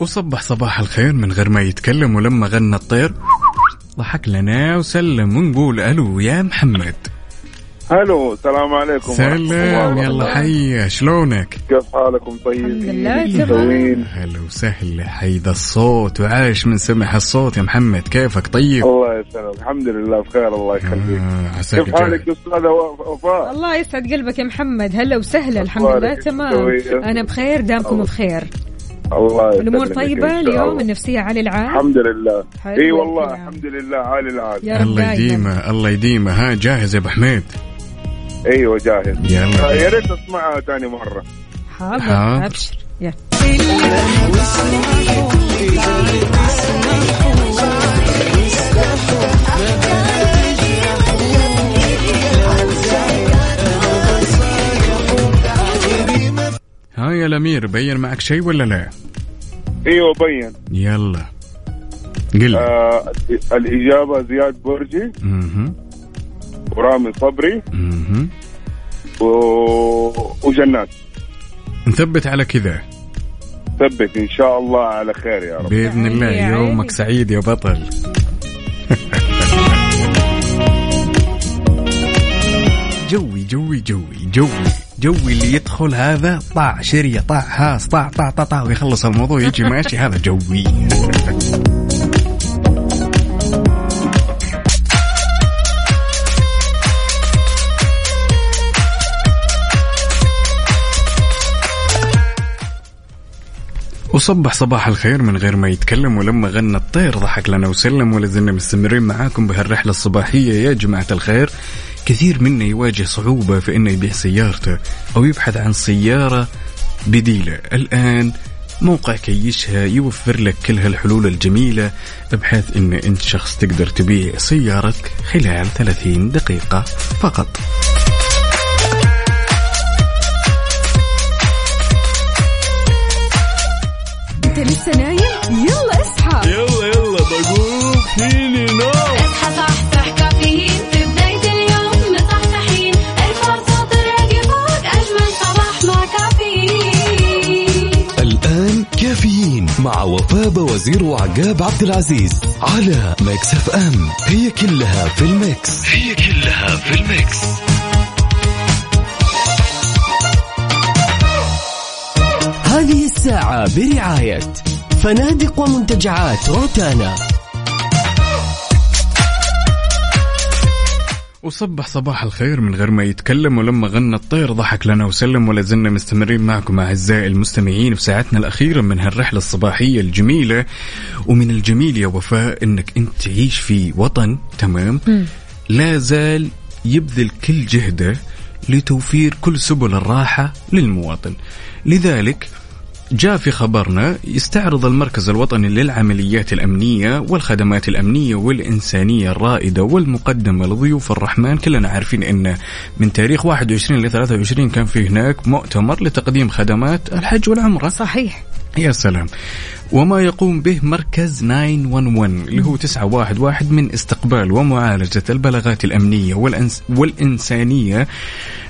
وصبح صباح الخير من غير ما يتكلم ولما غنى الطير. ضحك لنا وسلم ونقول ألو يا محمد. ألو السلام عليكم سلام يلا حيا شلونك؟ كيف حالكم؟ طيب الحمد لله تمام. هلا وسهلا حيدا الصوت وعاش من سمع الصوت يا محمد كيفك؟ طيب؟ الله يسلمك الحمد لله بخير الله يخليك. آه كيف حالك أستاذة وفاء؟ الله يسعد قلبك يا محمد. هلا وسهلا الحمد لله؟ تمام؟ أنا بخير دامكم. بخير. الله الأمور طيبة اليوم. النفسية على العال؟ الحمد لله. إي والله. الحمد لله عالي العال. الله يديمه الله يديمه. ها جاهز يا أبو حميد؟ أيوه جاهز يلا آه، يا ريت اسمعها ثاني مرة حاضر. أبشر يلا ها يا الأمير بين معك شيء ولا لا؟ أيوه بين يلا قل لي. آه الإجابة زياد برجي مهم. ورامي صبري. و... وجنات. نثبت على كذا. ثبت إن شاء الله على خير يا رب. بإذن الله. يومك سعيد يا بطل. (laughs) جوي جوي جوي جوي جوي اللي يدخل هذا. طاع شريه طاع هاس طاع طاع طاع, طاع ويخلص الموضوع يجي ماشي. هذا جوي. (laughs) وصبح صباح الخير من غير ما يتكلم ولما غنى الطير ضحك لنا وسلم ولا زلنا مستمرين معاكم بهالرحلة الصباحية. يا جماعة الخير كثير منا يواجه صعوبة في إنه يبيع سيارته أو يبحث عن سيارة بديلة. الآن موقع كيشها يوفر لك كل هالحلول الجميلة بحيث إن انت شخص تقدر تبيع سيارتك خلال 30 دقيقة فقط. وفاء وزير وعقاب عبد العزيز على Mix FM. هي كلها في ال Mix. هي كلها في ال Mix. هذه الساعة برعاية فنادق ومنتجعات روتانا. وصبح صباح الخير من غير ما يتكلم ولما غنى الطير ضحك لنا وسلم ولا زلنا مستمرين معكم أعزائي المستمعين في ساعتنا الأخيرة من هالرحلة الصباحية الجميلة. ومن الجميل يا وفاء أنك أنت تعيش في وطن تمام؟ لا زال يبذل كل جهده لتوفير كل سبل الراحة للمواطن. لذلك جاء في خبرنا يستعرض المركز الوطني للعمليات الأمنية والخدمات الأمنية والإنسانية الرائدة والمقدمة لضيوف الرحمن. كلنا عارفين أن من تاريخ 21 ل 23 كان في هناك مؤتمر لتقديم خدمات الحج والعمرة. صحيح. يا سلام. وما يقوم به مركز 911 اللي هو 911 من استقبال ومعالجة البلاغات الأمنية والأنس والإنسانية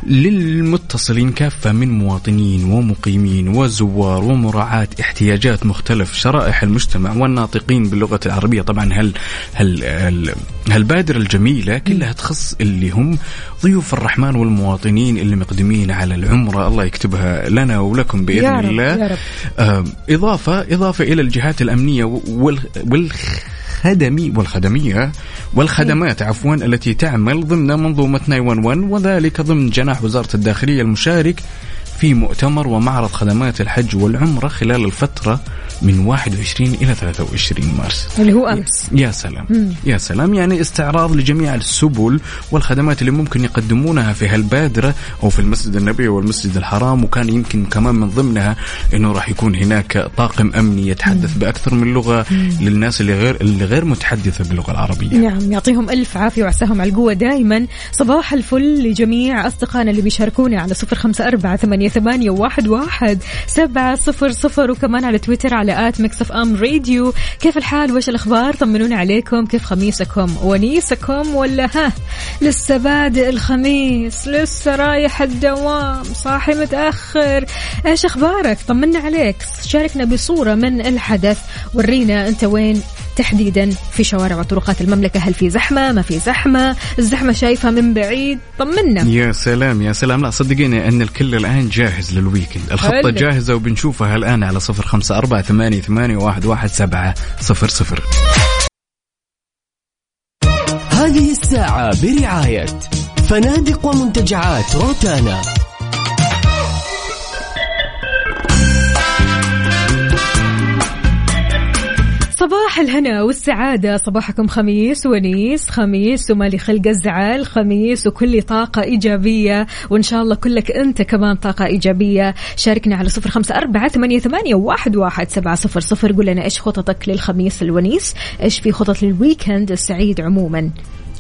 للمتصلين كافة من مواطنين ومقيمين وزوار ومراعاة احتياجات مختلف شرائح المجتمع والناطقين باللغة العربية. طبعا هل هل هل هالبادرة الجميلة كلها تخص اللي هم ضيوف الرحمن والمواطنين اللي مقدمين على العمرة. الله يكتبها لنا ولكم بإذن يا رب، الله. يا رب. آه، إضافة إضافة إلى الجهات الأمنية وال والخدمي والخدمية والخدمات عفوا التي تعمل ضمن منظومة 911 وذلك ضمن جناح وزارة الداخلية المشارك في مؤتمر ومعرض خدمات الحج والعمرة خلال الفترة من 21 إلى 23 مارس. اللي هو أمس. يا سلام. مم. يا سلام. يعني استعراض لجميع السبل والخدمات اللي ممكن يقدمونها في هالبادرة أو في المسجد النبوي والمسجد الحرام وكان يمكن كمان من ضمنها أنه راح يكون هناك طاقم أمني يتحدث بأكثر من لغة للناس اللي غير اللي غير متحدثة باللغة العربية. نعم. يعطيهم ألف عافية وعساهم على القوة دائما صباح الفل لجميع أصدقائنا اللي بيشاركونا على صفر خمسة أربعة ثمانية, ثمانية واحد, واحد سبعة صفر صفر وكمان على تويتر على at Mix FM Radio. كيف الحال؟ وش الأخبار؟ طمنونا عليكم. كيف خميسكم؟ ونيسكم ولا ها؟ لسه بادئ الخميس. لسه رايح الدوام. صاحي متأخر. إيش أخبارك؟ طمنا عليك. شاركنا بصورة من الحدث. ورينا أنت وين تحديدا في شوارع وطرقات المملكة. هل في زحمة؟ ما في زحمة. الزحمة شايفها من بعيد. طمنا. يا سلام يا سلام. لا صدقيني أن الكل الآن جاهز للويكند. الخطة حلو. جاهزة وبنشوفها الآن على صفر خمسة أربعة ثمانية, ثمانية واحد, واحد سبعة صفر صفر. هذه الساعة برعاية فنادق ومنتجعات روتانا. صباح الهنا والسعادة. صباحكم خميس ونيس خميس ومالي خلق الزعل خميس وكل طاقة إيجابية وإن شاء الله كلك أنت كمان طاقة إيجابية. شاركنا على صفر خمسة أربعة ثمانية, ثمانية واحد, واحد سبعة صفر صفر. قول لنا إيش خططك للخميس الونيس؟ إيش في خطط للويكند السعيد عموما؟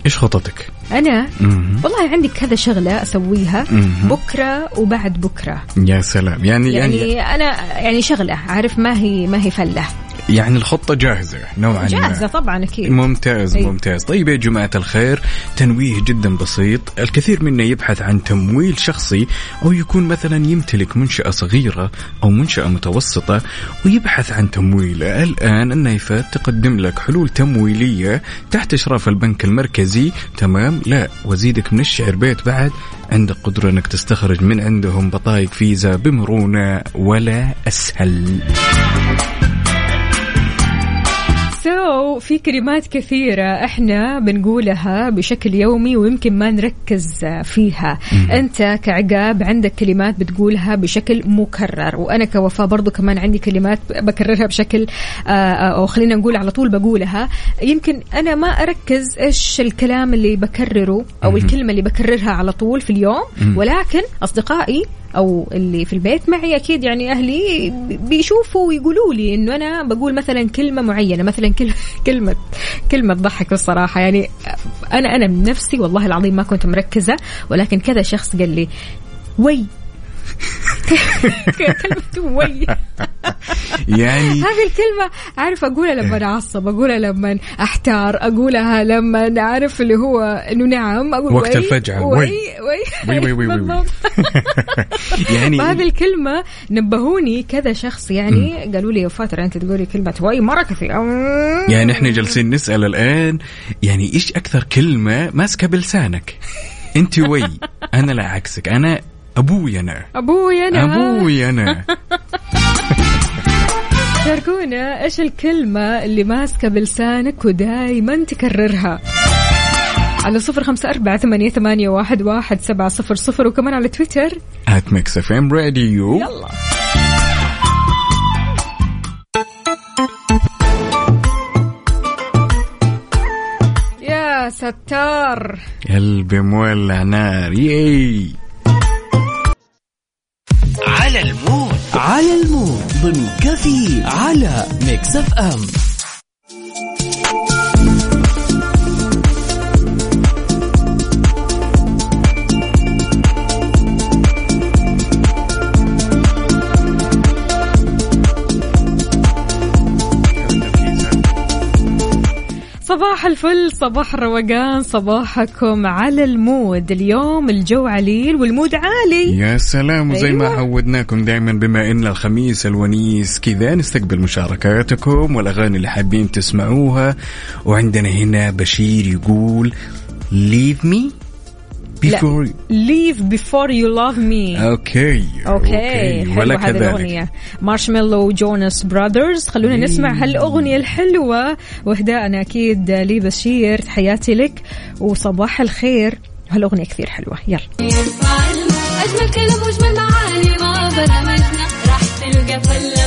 إيش خططك؟ أنا؟ مم. والله عندي كذا شغلة أسويها. مم. بكرة وبعد بكرة. يا سلام. يعني يعني يعني أنا يعني شغلة. عارف ما هي ما هي فلة. يعني الخطة جاهزة نوعا ما. جاهزة طبعا أكيد. ممتاز أي. ممتاز. طيب يا جماعة الخير تنويه جدا بسيط. الكثير منا يبحث عن تمويل شخصي أو يكون مثلا يمتلك منشأة صغيرة أو منشأة متوسطة ويبحث عن تمويل الآن النايفات تقدم لك حلول تمويلية تحت إشراف البنك المركزي. تمام؟ لا وزيدك من الشعر بيت بعد. عندك قدرة أنك تستخرج من عندهم بطايق فيزا بمرونة ولا أسهل. سو في كلمات كثيرة إحنا بنقولها بشكل يومي ويمكن ما نركز فيها. أنت كعقاب عندك كلمات بتقولها بشكل مكرر وأنا كوفاء برضو كمان عندي كلمات بكررها بشكل آه، أو خلينا نقول على طول بقولها. يمكن أنا ما أركز إيش الكلام اللي بكرره أو الكلمة اللي بكررها على طول في اليوم ولكن أصدقائي أو اللي في البيت معي أكيد يعني أهلي بيشوفوا ويقولوا لي إنه أنا بقول مثلا كلمة معينة مثلا (laughs) كلمه كلمه كلمة تضحك الصراحة. يعني أنا أنا من نفسي والله العظيم ما كنت مركزة ولكن كذا شخص قال لي وي (laughs) كلمة وي يعني هذه الكلمة عارف أقولها لما أعصب أقولها لما أحتار أقولها لما أعرف اللي هو إنه نعم أقول وقت الفجعة، وي وي. وي وي. وي. (laughs) يعني (laughs) فهذه الكلمة نبهوني كذا شخص يعني قالوا لي يا فاترة أنت تقولي كلمة وي مرة كثير. يعني إحنا جالسين نسأل الآن يعني إيش أكثر كلمة ماسكة بلسانك؟ أنت وي أنا لا عكسك أنا أبوي أنا أبوي أنا أبوي أنا (laughs) شاركونا إيش الكلمة اللي ماسكة بلسانك ودايما تكررها؟ على صفر خمسة أربعة ثمانية, ثمانية واحد, واحد سبعة صفر صفر وكمان على تويتر. at Mix FM Radio يلا. يا ستار. قلبي مولع نار. ياي. على ال mood ضمن كفي على Mix FM. صباح الفل صباح الروقان صباحكم على ال mood. اليوم الجو عليل وال mood عالي. يا سلام وزي ما أيوة. عودناكم دائما بما إن الخميس الونيس كذا نستقبل مشاركاتكم والأغاني اللي حابين تسمعوها. وعندنا هنا بشير يقول leave me before leave before you love me. أوكي أوكي حلوة ولك هذه الأغنية. Marshmello Jonas Brothers خلونا نسمع هالأغنية الحلوة. واهداءنا أكيد لي بشير. تحياتي لك وصباح الخير. هالأغنية كثير حلوة. يلا. أجمل كلام وأجمل معاني ما برمجنا راح تلقى فلة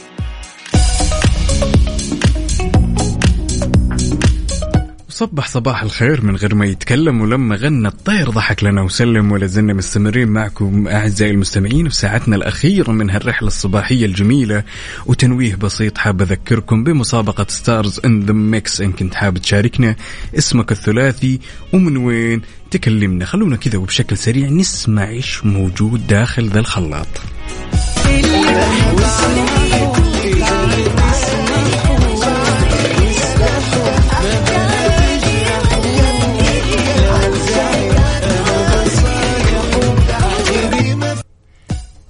صبح صباح الخير من غير ما يتكلم ولما غنى الطير ضحك لنا وسلم ولا زلنا مستمرين معكم أعزائي المستمعين في ساعتنا الأخيرة من هالرحلة الصباحية الجميلة وتنويه بسيط حاب أذكركم بمسابقة Stars in the Mix إن كنت حاب تشاركنا اسمك الثلاثي ومن وين تكلمنا. خلونا كذا وبشكل سريع نسمع إيش موجود داخل ذا الخلاط.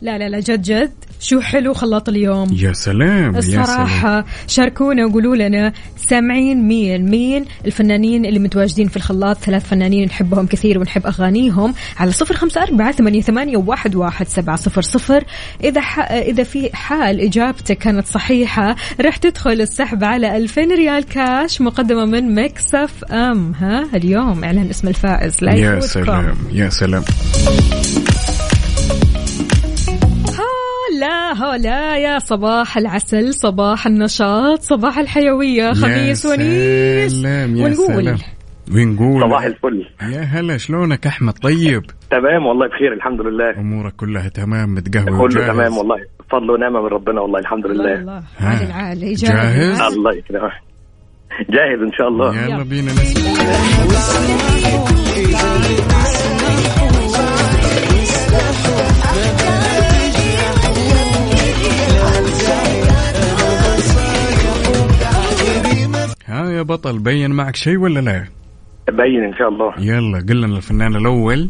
لا لا لا جد جد. شو حلو خلاط اليوم. يا سلام يا سلام. الصراحة شاركونا وقولوا لنا سامعين مين مين الفنانين اللي متواجدين في الخلاط. ثلاث فنانين نحبهم كثير ونحب أغانيهم. على صفر خمسة أربعة ثمانية, ثمانية واحد, واحد سبعة صفر صفر. إذا ح... إذا في حال إجابتك كانت صحيحة راح تدخل السحب على 2000 ريال كاش مقدمة من مكسف أم. ها اليوم إعلان اسم الفائز. لا يا. سلام يا سلام. هلا هلا يا صباح العسل صباح النشاط صباح الحيوية خميس يا ونيس. سلام يا ونقول. سلام. ونقول. صباح الفل. يا هلا شلونك أحمد؟ طيب. تمام والله بخير الحمد لله. أمورك كلها تمام متقهوى كله؟ تمام والله. فضل ونعمة من ربنا والله الحمد الله لله. الله. عالي العالي جاهز؟ الله يكرمك. جاهز إن شاء الله. يلا بينا نسمع. يا بطل بين معك شيء ولا لا؟ باين إن شاء الله. يلا قل لنا الفنان الأول.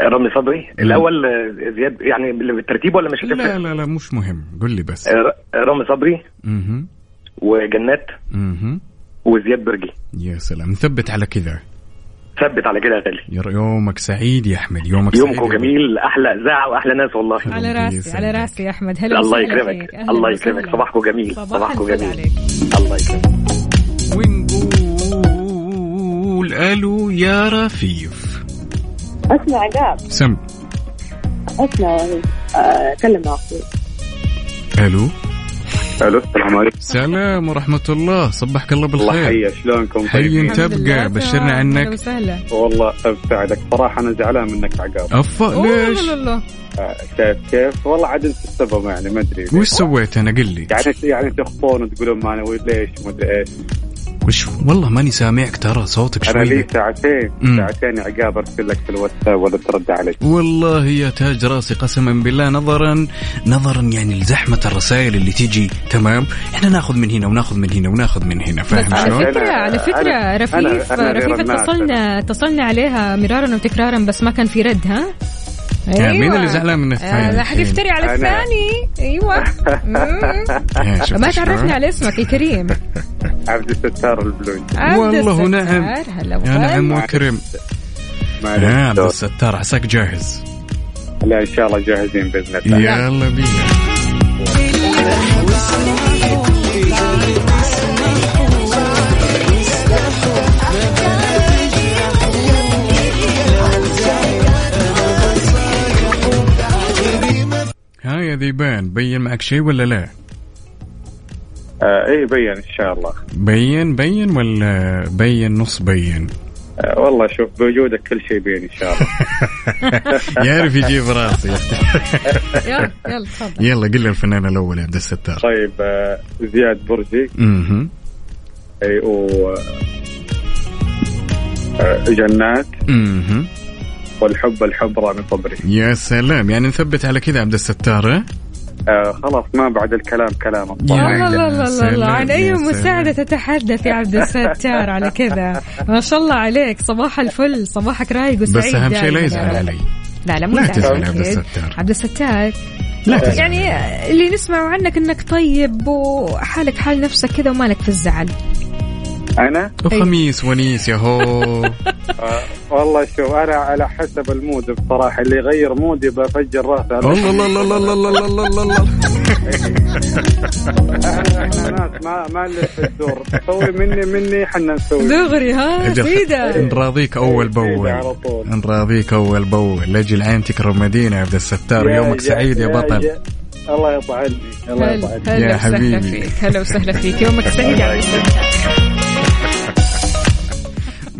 رامي صبري. الأول آه، زياد يعني بالترتيب ولا مش لا هتفرق؟ لا لا مش مهم. قل لي بس. آه، رامي صبري. أها وجنات. أها وزياد برجي يا سلام. نثبت على كذا ثبت على كده يا غالي. يا يومك سعيد يا أحمد. يومك سعيد يومكم جميل أحلى اذاعه وأحلى ناس والله. على راسي على راسي يا أحمد. هلا الله يكرمك. الله. يكرمك. صباحكم جميل. صباح صباحكم جميل. عليك. الله يكرمك. ونقول ألو يا رفيف أسمع عقاب سم. أسمع آه، كلم أخوي. ألو. ألو السلام عليكم. سلام ورحمة الله. صبحك الله الله بالخير. حيا شلونكم؟ حي تبقى. بشرنا عنك. وسهلا. والله ابساعدك صراحة أنا زعلان منك عقاب. أفا ليش لا لا لا. آه، كيف كيف؟ والله عاد أنت السبب يعني ما أدري. وش سويت أنا؟ قل لي. يعني يعني تخفون وتقولون ما أنا ليش ما أدري إيش. وش والله ماني سامعك ترى صوتك أنا شوي لي ساعتين مم. ساعتين عقاب ارسل لك في الواتساب ولا ترد علي والله يا تاج راسي قسما بالله نظرا نظرا يعني لزحمة الرسائل اللي تيجي تمام إحنا ناخذ من هنا وناخذ من هنا وناخذ من هنا فاهم على شلون؟ فكرة أنا- على فكرة أنا- رفيف أنا- رفيف. اتصلنا اتصلنا عليها مرارا وتكرارا بس ما كان في رد ها؟ يا مين اللي زعلان من الثاني؟ آه، لا الحين؟ حتفتري على أنا. الثاني. أيوه. (laughs) شفت ما؟ تعرفني على اسمك يا كريم. عبد الستار البلوي والله. نعم. يا نعم ما يا عبد الستار عساك جاهز. لا إن شاء الله جاهزين بإذن الله. يلا بينا. يا ذيبان بين معك شيء ولا لا؟ آه إيه بين إن شاء الله. بين بين ولا بين نص بين؟ آه، والله شوف بوجودك كل شيء بين إن شاء الله. (laughs) يعرف يجيب راسي. (laughs) يلا يلا تفضل. يلا قل لي الفنان الأول يا عبد الستار. طيب آه، زياد برجي. أها أي و آه، جنات. أها والحب الحب رامي صبري يا سلام يعني نثبت على كذا عبد الستار؟ آه خلاص ما بعد الكلام كلام لا الصراحة. لا لا لا لا, لا. عن سلام. مساعدة تتحدث يا عبد الستار على كذا ما شاء الله عليك صباح الفل صباحك رايق وسعيد بس أهم شيء لا. يزعل علي لا لا مو لا زعل تزعل. عبد الستار. عبد الستار لا تزعل. يعني اللي نسمعه عنك إنك طيب وحالك حال نفسك كذا ومالك في الزعل أنا وخميس ونيس يا هو والله شوف أنا على حسب ال mood بصراحة اللي يغير mood ي بفجر راسه. الله الله الله الله الله الله الله الله إحنا ناس ما ما نلف الدور. سوي مني مني حنا نسوي. دغري ها سيدة. نراضيك أول سيدة على باول. نراضيك أول بأول. لاجل عين تكرم مدينة يا عبد الستار. يومك سعيد يا بطل. الله يطعني الله هلا يا وسهلا حبيبي. فيك. هلا وسهلا فيك. يومك سعيد يا عبد الستار.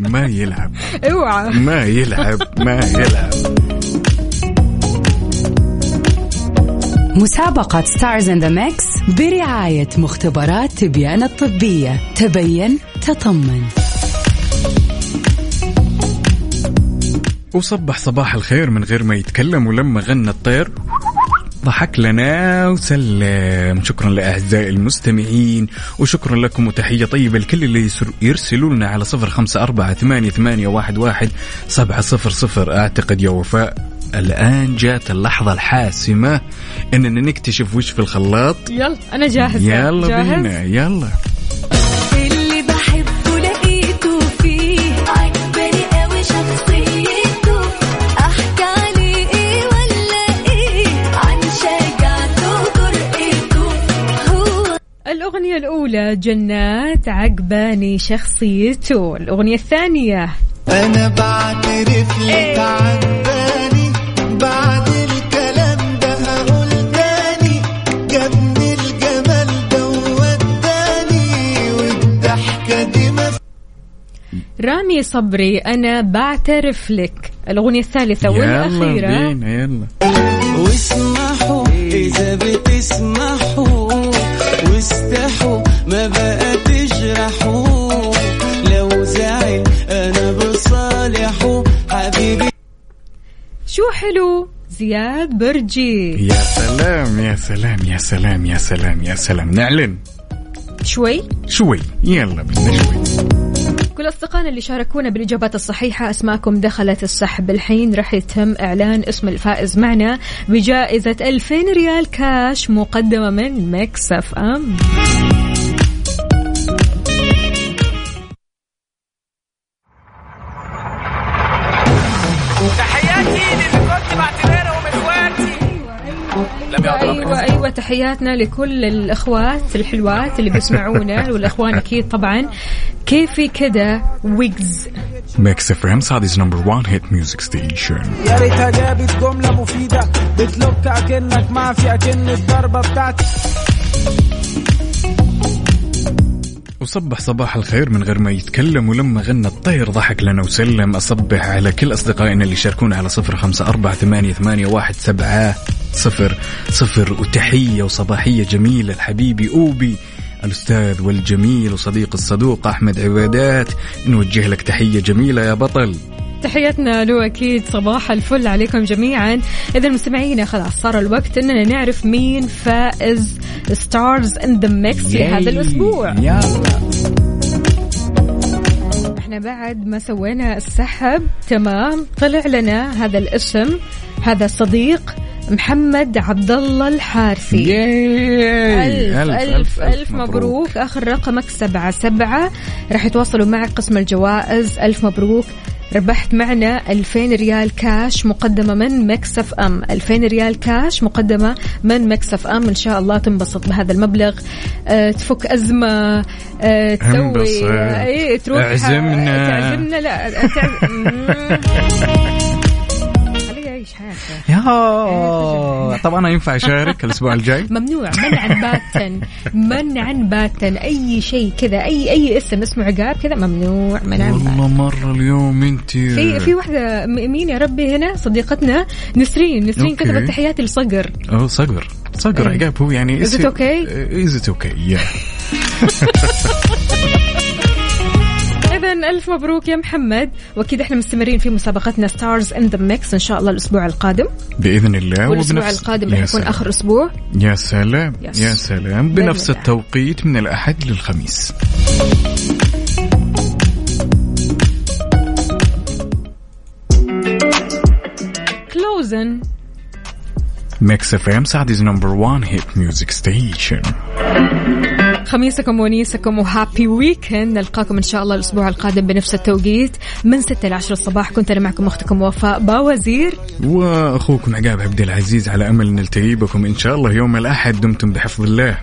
ما يلعب اوعى. ما يلعب ما يلعب مسابقة Stars in the Mix برعاية مختبرات تبيان الطبية. تبين تطمن. وصبح صباح الخير من غير ما يتكلم ولما غنى الطير. ضحك لنا وسلم. شكرا لأعزائي المستمعين وشكرا لكم وتحية طيبة لكل اللي يرسلوا لنا على صفر خمسة أربعة ثمانية, ثمانية واحد, واحد سبعة صفر صفر. أعتقد يا وفاء الآن جات اللحظة الحاسمة إننا نكتشف وش في الخلاط. يلا أنا جاهزة. يلا جاهز؟ بينا يلا. الأغنية الأولى جنات عجباني شخصيته. الأغنية الثانية. أنا بعترف لك عجباني بعد الكلام ده هقول تاني. جابني الجمال ده ووداني والضحكة دي ما رامي صبري أنا بعترف لك الأغنية الثالثة يلا والأخيرة بينا يلا. واسمحوا إذا بتسمحوا. واستحوا ما بقى تجرحوا. لو زعل أنا بصالحه حبيبي. شو حلو؟ زياد برجي. يا سلام يا سلام يا سلام يا سلام يا سلام. نعلن. شوي؟ شوي. يلا بينا شوي. كل أصدقائنا اللي شاركونا بالإجابات الصحيحة أسماءكم دخلت السحب الحين راح يتم إعلان اسم الفائز معنا بجائزة 2000 ريال كاش مقدمة من Mix FM تحياتنا لكل الأخوات الحلوات اللي بيسمعونا (laughs) والأخوان أكيد طبعا. كيفي كده ويجز؟ Mix FM Saudi's number 1 hit music station يا ريتها جابت جملة مفيدة. بتلوك أكنك معفي أكن الضربة بتاعتي وصبح صباح الخير من غير ما يتكلم ولما غنى الطير ضحك لنا وسلم. أصبح على كل أصدقائنا اللي شاركونا على صفر خمسة أربعة ثمانية, ثمانية واحد سبعة. صفر صفر. وتحية وصباحية جميلة لحبيبي أوبي الأستاذ والجميل وصديق الصدوق أحمد عبادات. نوجه لك تحية جميلة يا بطل. تحياتنا له أكيد صباح الفل عليكم جميعا. إذا مستمعينا خلاص صار الوقت إننا نعرف مين فائز Stars in the Mix لهذا الأسبوع. إحنا بعد ما سوينا السحب تمام طلع لنا هذا الاسم هذا صديق محمد عبد الله الحارثي ألف ألف, ألف, ألف مبروك. مبروك. آخر رقمك سبعة سبعة. راح يتواصلوا معك قسم الجوائز. ألف مبروك. ربحت معنا 2000 ريال كاش مقدمة من Mix FM. 2000 ريال كاش مقدمة من Mix FM. إن شاء الله تنبسط بهذا المبلغ. أه تفك أزمة. أه تسوي. أه إيه تروح اعزمنا. تعزمنا. لا تعز... (laughs) يا طب أنا ينفع أشارك الأسبوع الجاي؟ ممنوع منعا باتا منعا باتا. أي شيء كذا أي أي اسم اسمه عقاب كذا ممنوع منعا باتا. والله مرة اليوم أنت. في في واحدة م- مين يا ربي هنا؟ صديقتنا نسرين. نسرين. كتبت تحياتي لصقر. أوه صقر. صقر إيه. عقاب هو يعني Is it okay? is it okay ألف مبروك يا محمد. وأكيد إحنا مستمرين في مسابقتنا Stars in the Mix إن شاء الله الأسبوع القادم. بإذن الله والأسبوع القادم يا راح يكون سلام. آخر أسبوع. يا سلام. yes. يا سلام. بنفس. التوقيت من الأحد للخميس كلوزن Mix FM Saudi's number 1 hit music station خميسكم ونيسكم و happy weekend نلقاكم إن شاء الله الأسبوع القادم بنفس التوقيت من 6 ل 10 الصباح. كنت أنا معكم أختكم وفاء باوزير. وأخوكم عقاب عبد العزيز على أمل نلتقي بكم إن شاء الله يوم الأحد. دمتم بحفظ الله.